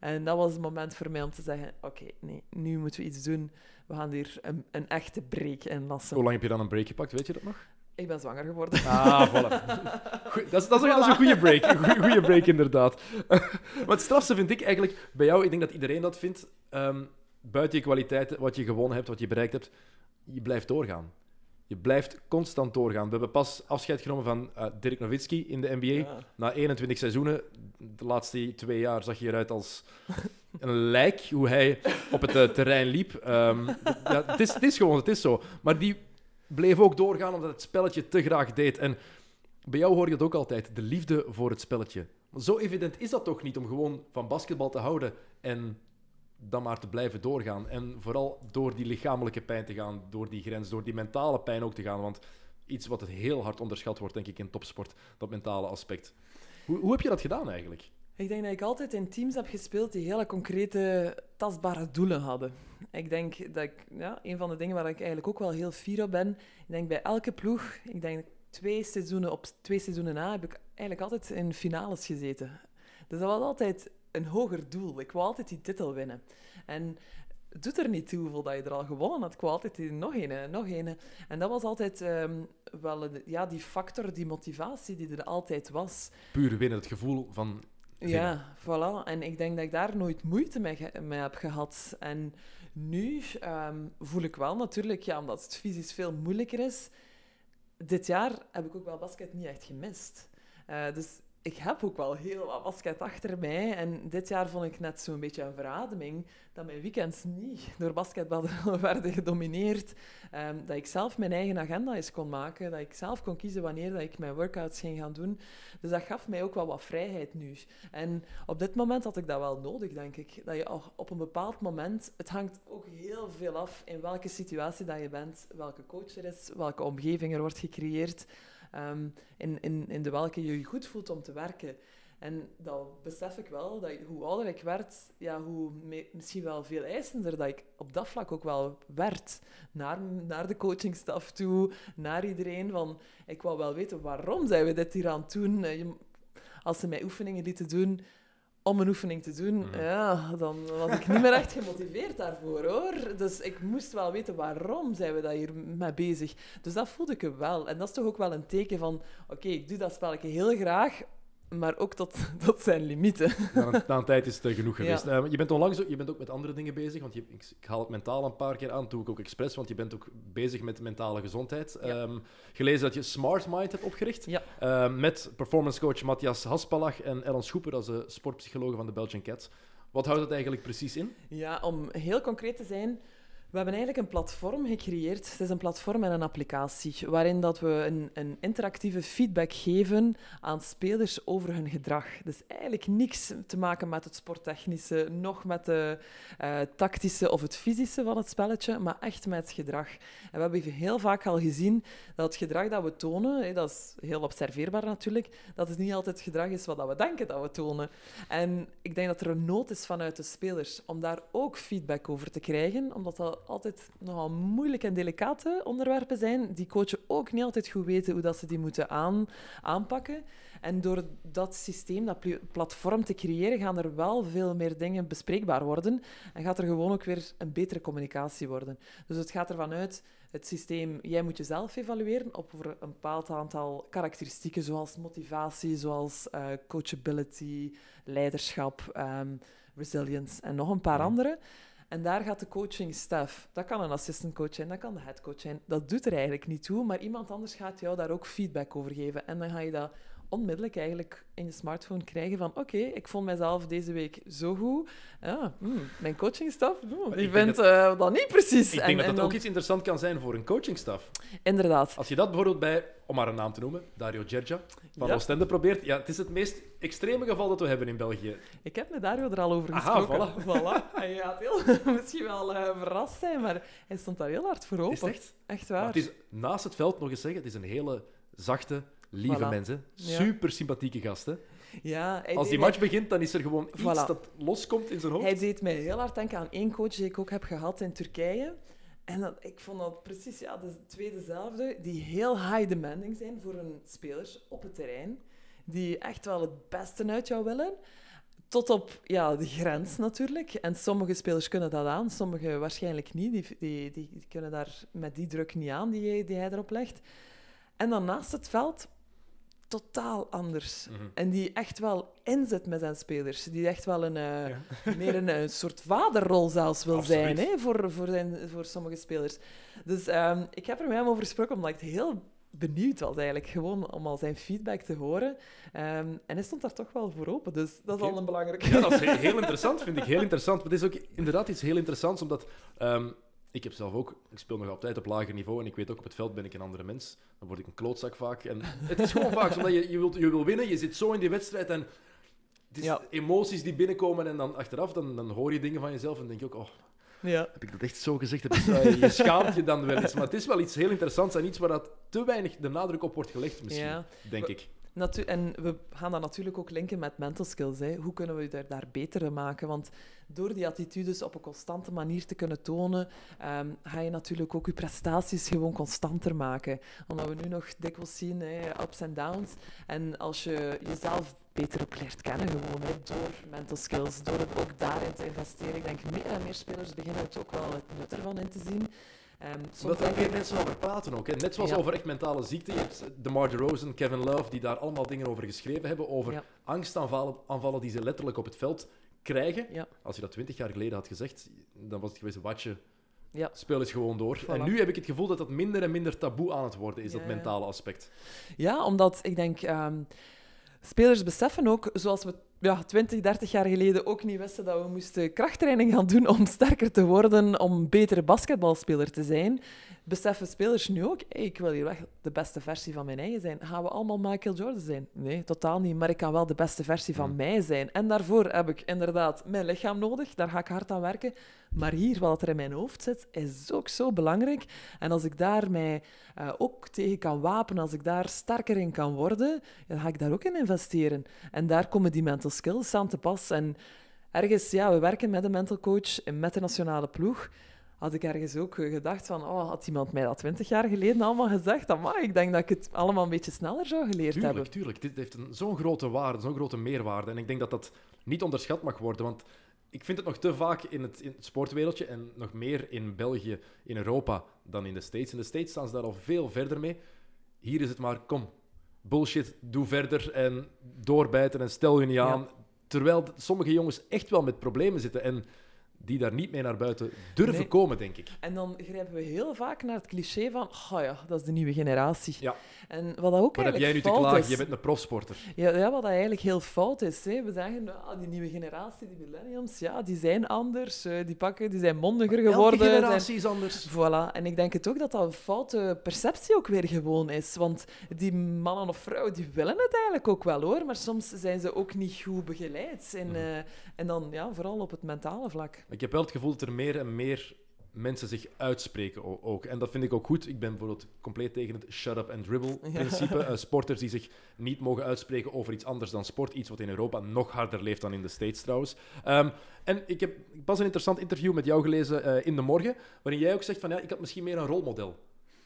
En dat was het moment voor mij om te zeggen, oké, nee, nu moeten we iets doen. We gaan hier een, een echte break in lassen. Hoe lang heb je dan een break gepakt, weet je dat nog? Ik ben zwanger geworden. Ah, voilà. [laughs] Goeie- dat, is, dat, is, dat is een goede break. Een goeie, goeie break, inderdaad. [laughs] maar het strafste vind ik eigenlijk bij jou, ik denk dat iedereen dat vindt, ehm, buiten je kwaliteiten, wat je gewonnen hebt, wat je bereikt hebt, je blijft doorgaan. Je blijft constant doorgaan. We hebben pas afscheid genomen van eh, Dirk Nowitzki in de NBA. Ja. Na 21 seizoenen, de laatste twee jaar, zag je eruit als [laughs] een lijk, hoe hij op het eh, terrein liep. Ehm, ja, het, is, het is gewoon, het is zo. Maar die bleef ook doorgaan omdat het spelletje te graag deed. En bij jou hoor je dat ook altijd, de liefde voor het spelletje. Maar zo evident is dat toch niet om gewoon van basketbal te houden en dan maar te blijven doorgaan. En vooral door die lichamelijke pijn te gaan, door die grens, door die mentale pijn ook te gaan. Want iets wat het heel hard onderschat wordt, denk ik, in topsport, dat mentale aspect. Hoe, hoe heb je dat gedaan eigenlijk? Ik denk dat ik altijd in teams heb gespeeld die hele concrete, tastbare doelen hadden. Ik denk dat ik, ja, een van de dingen waar ik eigenlijk ook wel heel fier op ben, ik denk bij elke ploeg, ik denk twee seizoenen op twee seizoenen na, heb ik eigenlijk altijd in finales gezeten. Dus dat was altijd een hoger doel. Ik wou altijd die titel winnen. En het doet er niet toe hoeveel dat je er al gewonnen had. Ik wou altijd die, nog een, nog een. En dat was altijd ehm, wel een- ja, die factor, die motivatie die er altijd was. Puur winnen, het gevoel van... Ja, voilà. En ik denk dat ik daar nooit moeite mee, ge- mee heb gehad. En nu ehm, voel ik wel natuurlijk, ja, omdat het fysisch veel moeilijker is. Dit jaar heb ik ook wel basket niet echt gemist. Eh, dus ik heb ook wel heel wat basket achter mij. En dit jaar vond ik net zo'n beetje een verademing dat mijn weekends niet door basketbal [laughs] werden gedomineerd. Ehm, dat ik zelf mijn eigen agenda eens kon maken. Dat ik zelf kon kiezen wanneer dat ik mijn workouts ging gaan doen. Dus dat gaf mij ook wel wat vrijheid nu. En op dit moment had ik dat wel nodig, denk ik. Dat je op een bepaald moment... Het hangt ook heel veel af in welke situatie dat je bent, welke coach er is, welke omgeving er wordt gecreëerd, ehm, in, in, in de welke je je goed voelt om te werken. En dat besef ik wel, dat hoe ouder ik werd, ja, hoe misschien wel veel eisender dat ik op dat vlak ook wel werd. Naar, naar de coachingstaf toe, naar iedereen. Van, ik wou wel weten, waarom zijn we dit hier aan doen? Eh, Als ze mij oefeningen lieten doen om een oefening te doen, Mhm. ja, dan was ik niet meer echt gemotiveerd daarvoor, hoor. Dus ik moest wel weten, waarom zijn we daar hier mee bezig? Dus dat voelde ik wel. En dat is toch ook wel een teken van, oké, ik doe dat spelletje heel graag, maar ook tot, tot [laughs] zijn limieten. Na een, na een tijd is het genoeg [laughs] Ja. geweest. Eh, je bent onlangs ook, je bent ook met andere dingen bezig, want je, ik, ik haal het mentaal een paar keer aan, doe ik ook expres, want je bent ook bezig met mentale gezondheid. Ja. Ehm, gelezen dat je Smart Mind hebt opgericht, eh, met performance coach Matthias Haspalach en Ellen Schoeper, dat is de sportpsycholoog van de Belgian Cats. Wat houdt het eigenlijk precies in? Ja, om heel concreet te zijn, we hebben eigenlijk een platform gecreëerd. Het is een platform en een applicatie, waarin dat we een, een interactieve feedback geven aan spelers over hun gedrag. Dus eigenlijk niks te maken met het sporttechnische, nog met de eh, tactische of het fysische van het spelletje, maar echt met het gedrag. En we hebben heel vaak al gezien dat het gedrag dat we tonen, dat is heel observeerbaar natuurlijk, dat het niet altijd het gedrag is wat we denken dat we tonen. En ik denk dat er een nood is vanuit de spelers om daar ook feedback over te krijgen, omdat dat altijd nogal moeilijke en delicate onderwerpen zijn, die coachen ook niet altijd goed weten hoe dat ze die moeten aan, aanpakken. En door dat systeem, dat pl- platform te creëren, gaan er wel veel meer dingen bespreekbaar worden en gaat er gewoon ook weer een betere communicatie worden. Dus het gaat ervan uit, het systeem, jij moet jezelf evalueren op voor een bepaald aantal karakteristieken, zoals motivatie, zoals eh, coachability, leiderschap, ehm, resilience en nog een paar andere. En daar gaat de coaching staff, dat kan een assistant coach zijn, dat kan de head coach zijn, dat doet er eigenlijk niet toe, maar iemand anders gaat jou daar ook feedback over geven. En dan ga je dat onmiddellijk eigenlijk in je smartphone krijgen van oké, ik vond mezelf deze week zo goed. Ja, hmm, mijn coachingstaf, Maar die vindt eh, dat niet precies. Ik denk En- dat dat dan- ook iets interessant kan zijn voor een coachingstaf. Inderdaad. Als je dat bijvoorbeeld bij, om maar een naam te noemen, Dario Gergia van Ja. Oostende probeert. Ja, het is het meest extreme geval dat we hebben in België. Ik heb met Dario er al over Aha, gesproken. voilà. [laughs] Hij gaat heel, [laughs] misschien wel eh, verrast zijn, maar hij stond daar heel hard voor open. Is echt? Echt Maar waar. het is naast het veld nog eens zeggen, het is een hele zachte, lieve Voilà. mens. hè. Ja. Super sympathieke gast. hè. Ja, Als die match begint, dan is er gewoon iets Voilà. dat loskomt in zijn hoofd. Hij deed mij heel hard denken aan één coach die ik ook heb gehad in Turkije. En dat, ik vond dat precies ja, de twee dezelfde, die heel high demanding zijn voor hun spelers op het terrein. Die echt wel het beste uit jou willen. Tot op ja, de grens natuurlijk. En sommige spelers kunnen dat aan, sommige waarschijnlijk niet. Die, die, die, die kunnen daar met die druk niet aan die, die hij erop legt. En dan naast het veld, totaal anders. Mhm. En die echt wel inzet met zijn spelers. Die echt wel een, eh, Ja. [laughs] meer een, soort vaderrol zelfs wil Absoluut. zijn hè, voor, voor, zijn, voor sommige spelers. Dus ehm, ik heb er met hem over gesproken omdat ik heel benieuwd was eigenlijk. Gewoon om al zijn feedback te horen. Ehm, en hij stond daar toch wel voor open. Dus dat is al een belangrijke... Ja, dat is he- [laughs] heel interessant, vind ik. Heel interessant. Maar het is ook inderdaad iets heel interessants, omdat... ehm, ik heb zelf ook... Ik speel nog altijd op lager niveau en ik weet ook, op het veld ben ik een andere mens. Dan word ik een klootzak vaak. En het is gewoon vaak zo, omdat je, je, wilt, je wil winnen, je zit zo in die wedstrijd en... Het is Ja. emoties die binnenkomen en dan achteraf dan, dan hoor je dingen van jezelf en denk je ook... Oh, Ja. heb ik dat echt zo gezegd? Is, eh, je schaamt je dan wel eens. Maar het is wel iets heel interessants en iets waar dat te weinig de nadruk op wordt gelegd, misschien, Ja. denk ik. En we gaan dat natuurlijk ook linken met mental skills. Hè. Hoe kunnen we daar, daar beter maken? Want door die attitudes op een constante manier te kunnen tonen, ehm, ga je natuurlijk ook je prestaties gewoon constanter maken. Omdat we nu nog dikwijls zien, hè, ups en downs. En als je jezelf beter ook leert kennen, gewoon door mental skills, door ook daarin te investeren. Ik denk meer en meer spelers beginnen het ook wel het nut ervan in te zien. Ehm, soms er ik- mensen over praten ook. Hè. Net zoals Ja. over echt mentale ziekte. Je hebt DeMar DeRozan, Kevin Love, die daar allemaal dingen over geschreven hebben. Over Ja. angstaanvallen aanvallen die ze letterlijk op het veld krijgen. Ja. Als je dat twintig jaar geleden had gezegd, dan was het geweest, watje, Ja. speel eens gewoon door. Voilà. En nu heb ik het gevoel dat dat minder en minder taboe aan het worden is, Ja, dat mentale aspect. Ja, omdat ik denk, ehm, spelers beseffen ook, zoals we ja, 20, 30 jaar geleden ook niet wisten dat we moesten krachttraining gaan doen om sterker te worden, om een betere basketbalspeler te zijn, beseffen spelers nu ook, hey, ik wil hier weg de beste versie van mijn eigen zijn. Gaan we allemaal Michael Jordan zijn? Nee, totaal niet. Maar ik kan wel de beste versie van mij zijn. En daarvoor heb ik inderdaad mijn lichaam nodig. Daar ga ik hard aan werken. Maar hier, wat er in mijn hoofd zit, is ook zo belangrijk. En als ik daar mij eh, ook tegen kan wapenen, als ik daar sterker in kan worden, dan ga ik daar ook in investeren. En daar komen die mental skills aan te pas. En ergens, ja, we werken met een mental coach en met de nationale ploeg. Had ik ergens ook gedacht van, oh, had iemand mij dat twintig jaar geleden allemaal gezegd? Amai, ik denk dat ik het allemaal een beetje sneller zou geleerd Tuurlijk, hebben. tuurlijk. Dit heeft een- zo'n grote waarde, zo'n grote meerwaarde. En ik denk dat dat niet onderschat mag worden. Want ik vind het nog te vaak in het, in het sportwereldje en nog meer in België, in Europa dan in de States. In de States staan ze daar al veel verder mee. Hier is het maar, kom, bullshit, doe verder en doorbijten en stel je niet aan. Terwijl d- sommige jongens echt wel met problemen zitten en die daar niet mee naar buiten durven Nee. komen, denk ik. En dan grijpen we heel vaak naar het cliché van, oh ja, dat is de nieuwe generatie. Ja. En wat dat ook Wat heb eigenlijk jij nu te klagen? is, Je bent een profsporter. Ja, ja, wat dat eigenlijk heel fout is. Hè. We zeggen, ah, die nieuwe generatie, die millenniums, ja, die zijn anders. eh, die, pakken, die zijn mondiger geworden. Zijn- generatie is anders. Voilà. En ik denk het ook dat dat een foute perceptie ook weer gewoon is. Want die mannen of vrouwen, die willen het eigenlijk ook wel, hoor. Maar soms zijn ze ook niet goed begeleid. En, Mhm. eh, en dan ja, vooral op het mentale vlak. Ik heb wel het gevoel dat er meer en meer mensen zich uitspreken ook. En dat vind ik ook goed. Ik ben bijvoorbeeld compleet tegen het shut up and dribble principe. [laughs] Eh, sporters die zich niet mogen uitspreken over iets anders dan sport. Iets wat in Europa nog harder leeft dan in de States trouwens. Ehm, en ik heb pas een interessant interview met jou gelezen eh, in de morgen, waarin jij ook zegt van ja, ik had misschien meer een rolmodel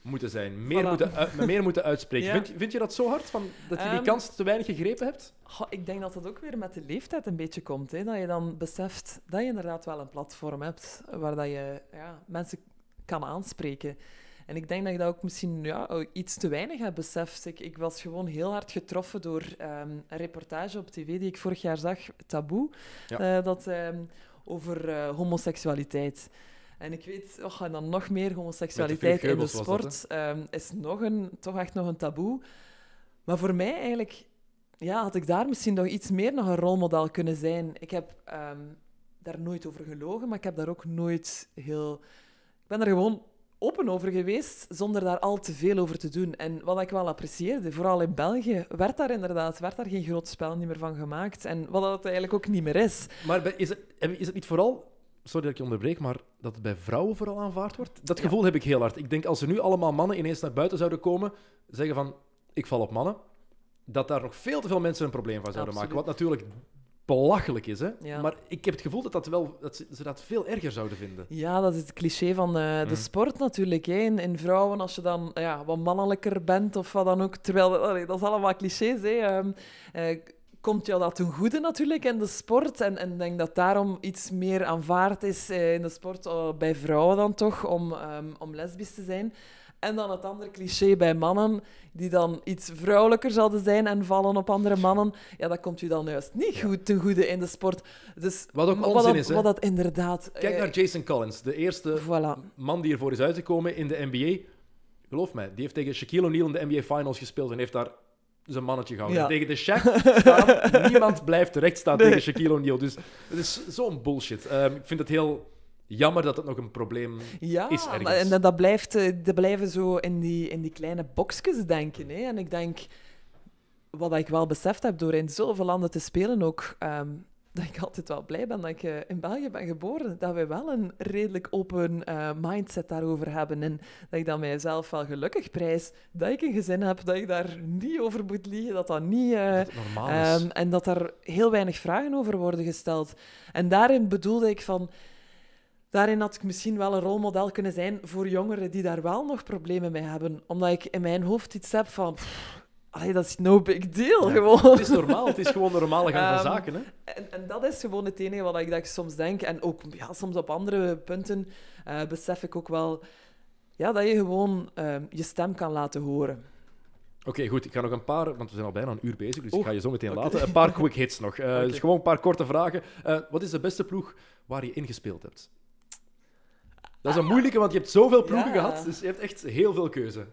moeten zijn. Meer, Voilà. moeten, uit- meer moeten uitspreken. [laughs] Ja. Vind, vind je dat zo hard, van, dat je die Ehm, kans te weinig gegrepen hebt? Goh, ik denk dat dat ook weer met de leeftijd een beetje komt. Hè? Dat je dan beseft dat je inderdaad wel een platform hebt waar dat je ja, mensen kan aanspreken. En ik denk dat je dat ook misschien ja, iets te weinig hebt beseft. Ik, ik was gewoon heel hard getroffen door ehm, een reportage op tv die ik vorig jaar zag, Taboe, Ja. eh, dat, ehm, over eh, homoseksualiteit. En ik weet, oh, en dan nog meer homoseksualiteit in de dat, sport ehm, is nog een, toch echt nog een taboe. Maar voor mij eigenlijk ja, had ik daar misschien nog iets meer nog een rolmodel kunnen zijn. Ik heb ehm, daar nooit over gelogen, maar ik heb daar ook nooit heel... Ik ben er gewoon open over geweest, zonder daar al te veel over te doen. En wat ik wel apprecieerde, vooral in België, werd daar inderdaad werd daar geen groot spel niet meer van gemaakt. En wat dat eigenlijk ook niet meer is. Maar is het, is het niet vooral, sorry dat ik je onderbreek, maar dat het bij vrouwen vooral aanvaard wordt? Dat gevoel heb ik heel hard. Ik denk als er nu allemaal mannen ineens naar buiten zouden komen, zeggen van ik val op mannen, dat daar nog veel te veel mensen een probleem van zouden maken. Wat natuurlijk belachelijk is, hè? Ja. Maar ik heb het gevoel dat, dat, wel, dat ze, dat veel erger zouden vinden. Ja, dat is het cliché van eh, de Mm. sport natuurlijk. Hè. In, in vrouwen, als je dan ja, wat mannelijker bent of wat dan ook. Terwijl, allee, dat is allemaal clichés. Hè. Ehm, eh, komt jou dat ten goede natuurlijk in de sport? En en ik denk dat daarom iets meer aanvaard is eh, in de sport, eh, bij vrouwen dan toch, om, ehm, om lesbisch te zijn. En dan het andere cliché bij mannen, die dan iets vrouwelijker zouden zijn en vallen op andere mannen. Ja, dat komt u dan juist niet goed ten goede in de sport. Dus, Wat ook wat onzin dat, is, hè? Wat dat inderdaad... Kijk eh, naar Jason Collins, de eerste Voilà. man die ervoor is uitgekomen in de NBA. Geloof mij, die heeft tegen Shaquille O'Neal in de NBA Finals gespeeld en heeft daar zijn mannetje gehouden. Ja. Tegen de Shaq staan, [laughs] niemand blijft terecht staan Nee. tegen Shaquille O'Neal. Dus het is zo'n bullshit. Ehm, ik vind het heel jammer dat het nog een probleem Ja, is ergens. en dat, dat blijft, eh, dat blijven zo in die, in die kleine boxjes denken. Hè. En ik denk, wat ik wel beseft heb door in zoveel landen te spelen ook, ehm, dat ik altijd wel blij ben dat ik eh, in België ben geboren. Dat wij wel een redelijk open eh, mindset daarover hebben. En dat ik dan mijzelf wel gelukkig prijs dat ik een gezin heb, dat ik daar niet over moet liegen, dat dat niet... eh, dat normaal is. Ehm, en dat er heel weinig vragen over worden gesteld. En daarin bedoelde ik van... Daarin had ik misschien wel een rolmodel kunnen zijn voor jongeren die daar wel nog problemen mee hebben. Omdat ik in mijn hoofd iets heb van... pff, allee, dat is no big deal, Ja, gewoon. Het is normaal, het is gewoon de normale gang van Ehm, zaken. Hè? En, en dat is gewoon het enige wat ik, dat ik soms denk. En ook ja, soms op andere punten eh, besef ik ook wel... Ja, dat je gewoon ehm, je stem kan laten horen. Oké, goed. Ik ga nog een paar, want we zijn al bijna een uur bezig, dus ik ga je zo meteen laten. Een paar [laughs] quick hits nog. Eh. Dus gewoon een paar korte vragen. Eh, wat is de beste ploeg waar je ingespeeld hebt? Dat is een moeilijke, want je hebt zoveel ploegen Ja. gehad, dus je hebt echt heel veel keuze.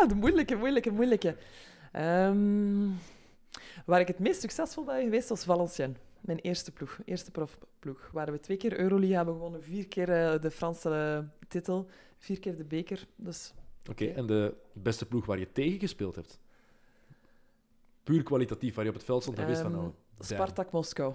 Ah, de moeilijke, moeilijke, moeilijke. Ehm, waar ik het meest succesvol ben geweest was Valenciennes. Mijn eerste ploeg, eerste profploeg. Waar we twee keer Euroleague hebben gewonnen, vier keer eh, de Franse eh, titel, vier keer de beker. Dus Oké, en de beste ploeg waar je tegen gespeeld hebt? Puur kwalitatief, waar je op het veld stond en wist van... Ehm, Oh. Spartak Moskou.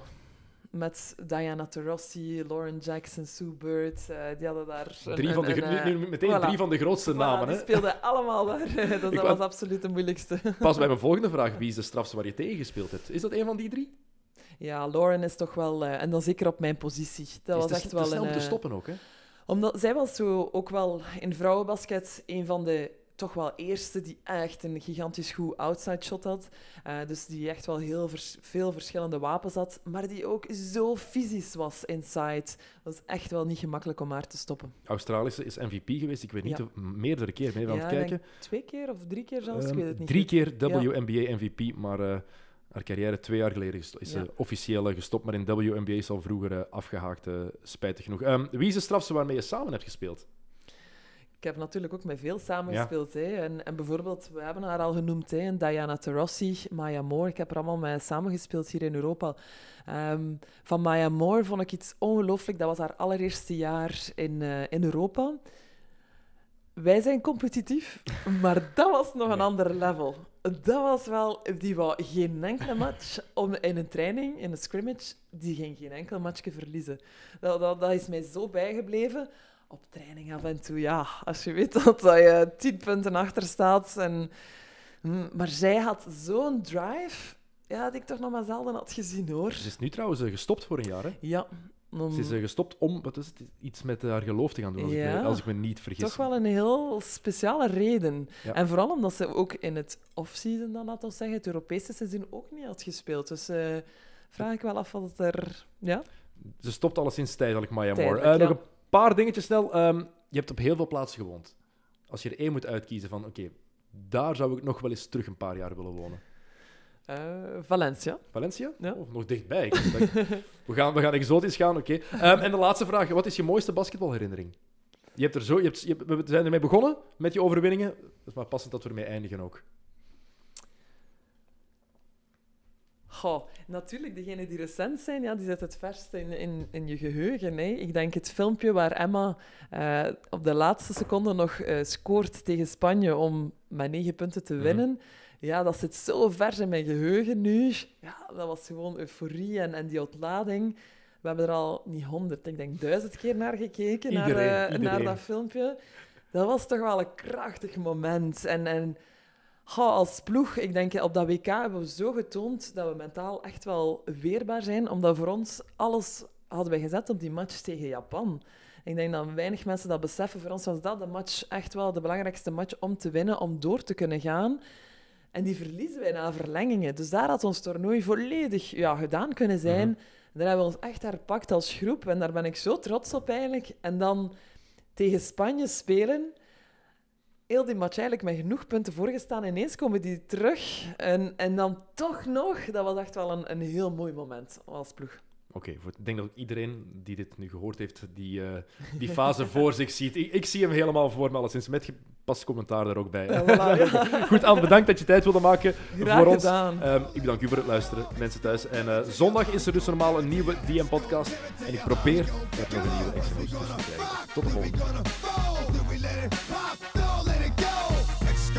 Met Diana Taurasi, Lauren Jackson, Sue Bird. eh, die hadden daar... een- Drie van de, een- gro- een, nu, eh, meteen voilà. drie van de grootste Voilà, namen. die Hè? speelden allemaal daar. [laughs] [laughs] dat wou- was absoluut de moeilijkste. Pas bij mijn volgende vraag. Wie is de strafste waar je tegen gespeeld hebt? Is dat een van die drie? Ja, Lauren is toch wel... eh, en dan zeker op mijn positie. Dat is was echt te wel snel om te stoppen ook, hè? Omdat zij was zo ook wel in vrouwenbasket een van de toch wel eerste die echt een gigantisch goed outside shot had. Eh, dus die echt wel heel vers- veel verschillende wapens had. Maar die ook zo fysisch was inside. Dat is echt wel niet gemakkelijk om haar te stoppen. Australische is MVP geweest. Ik weet niet, Ja. of- meerdere keer. Je aan Ja, het ik kijken? twee keer of drie keer zelfs. ik Ehm, weet het niet drie keer Ja. WNBA MVP, maar eh, haar carrière twee jaar geleden is ze officieel eh, gestopt. Maar in WNBA is al vroeger eh, afgehaakt, eh, spijtig genoeg. Ehm, wie is de strafste waarmee je samen hebt gespeeld? Ik heb natuurlijk ook met veel samengespeeld. Ja. Hè. En, en bijvoorbeeld, we hebben haar al genoemd, hè, Diana Taurasi, Maya Moore. Ik heb er allemaal mee samengespeeld hier in Europa. Ehm, van Maya Moore vond ik iets ongelooflijk. Dat was haar allereerste jaar in, eh, in Europa. Wij zijn competitief, [laughs] maar dat was nog een ander level. Dat was wel... Die wou geen enkele match om, in een training, in een scrimmage, die ging geen enkel matchje verliezen. Dat, dat, dat is mij zo bijgebleven op training af en toe, ja. Als je weet dat, dat je tien punten achter staat. En, Mm, maar zij had zo'n drive, ja, dat ik toch nog maar zelden had gezien, hoor. Ze is nu trouwens eh, gestopt voor een jaar. Hè? Ja, om Ze is eh, gestopt om wat is het, iets met haar geloof te gaan doen, als, ik, me, als ik me niet vergis. toch wel een heel speciale reden. Ja. En vooral omdat ze ook in het off-season, dan laten we zeggen, het Europese seizoen ook niet had gespeeld. Dus eh, vraag ik wel af wat er... Ja? Ze stopt alleszins tijdelijk, Maya Moore. Tijdelijk, Eh, nog ja. een paar dingetjes snel. Ehm, je hebt op heel veel plaatsen gewoond. Als je er één moet uitkiezen van, oké, daar zou ik nog wel eens terug een paar jaar willen wonen. Eh, Valencia. Valencia? Ja. Oh, nog dichtbij. We, gaan, we gaan exotisch gaan, oké. Ehm, en de laatste vraag. Wat is je mooiste basketbalherinnering? Je hebt er zo, je hebt, je we zijn ermee begonnen met je overwinningen. Dat is maar passend dat we ermee eindigen ook. Goh, natuurlijk, degenen die recent zijn, ja, die zit het verst in, in, in je geheugen. Hè. Ik denk het filmpje waar Emma eh, op de laatste seconde nog eh, scoort tegen Spanje om met negen punten te Mhm. winnen. Ja, dat zit zo vers in mijn geheugen nu. Ja, dat was gewoon euforie en, en die ontlading. We hebben er al niet honderd, ik denk duizend keer naar gekeken, naar, Iedereen, eh, naar dat filmpje. Dat was toch wel een krachtig moment. En, en Goh, als ploeg, ik denk op dat WK hebben we zo getoond dat we mentaal echt wel weerbaar zijn, omdat voor ons alles hadden wij gezet op die match tegen Japan. Ik denk dat weinig mensen dat beseffen. Voor ons was dat de match echt wel de belangrijkste match om te winnen, om door te kunnen gaan. En die verliezen wij na verlengingen. Dus daar had ons toernooi volledig ja, gedaan kunnen zijn. Mhm. Daar hebben we ons echt herpakt als groep. En daar ben ik zo trots op eigenlijk. En dan tegen Spanje spelen. Heel die match eigenlijk met genoeg punten voorgestaan. Ineens komen die terug. En, en dan toch nog. Dat was echt wel een, een heel mooi moment als ploeg. Oké, ik denk dat ook iedereen die dit nu gehoord heeft, die, eh, die fase [laughs] voor zich ziet. Ik, ik zie hem helemaal voor me, alleszins met gepast commentaar daar ook bij. Ja, voilà, ja. [laughs] Goed, Anne, bedankt dat je tijd wilde maken Graag voor ons. Ehm, ik bedank u voor het luisteren, mensen thuis. En eh, zondag is er dus normaal een nieuwe DM-podcast. En ik probeer er nog een nieuwe extra te krijgen. Tot de volgende.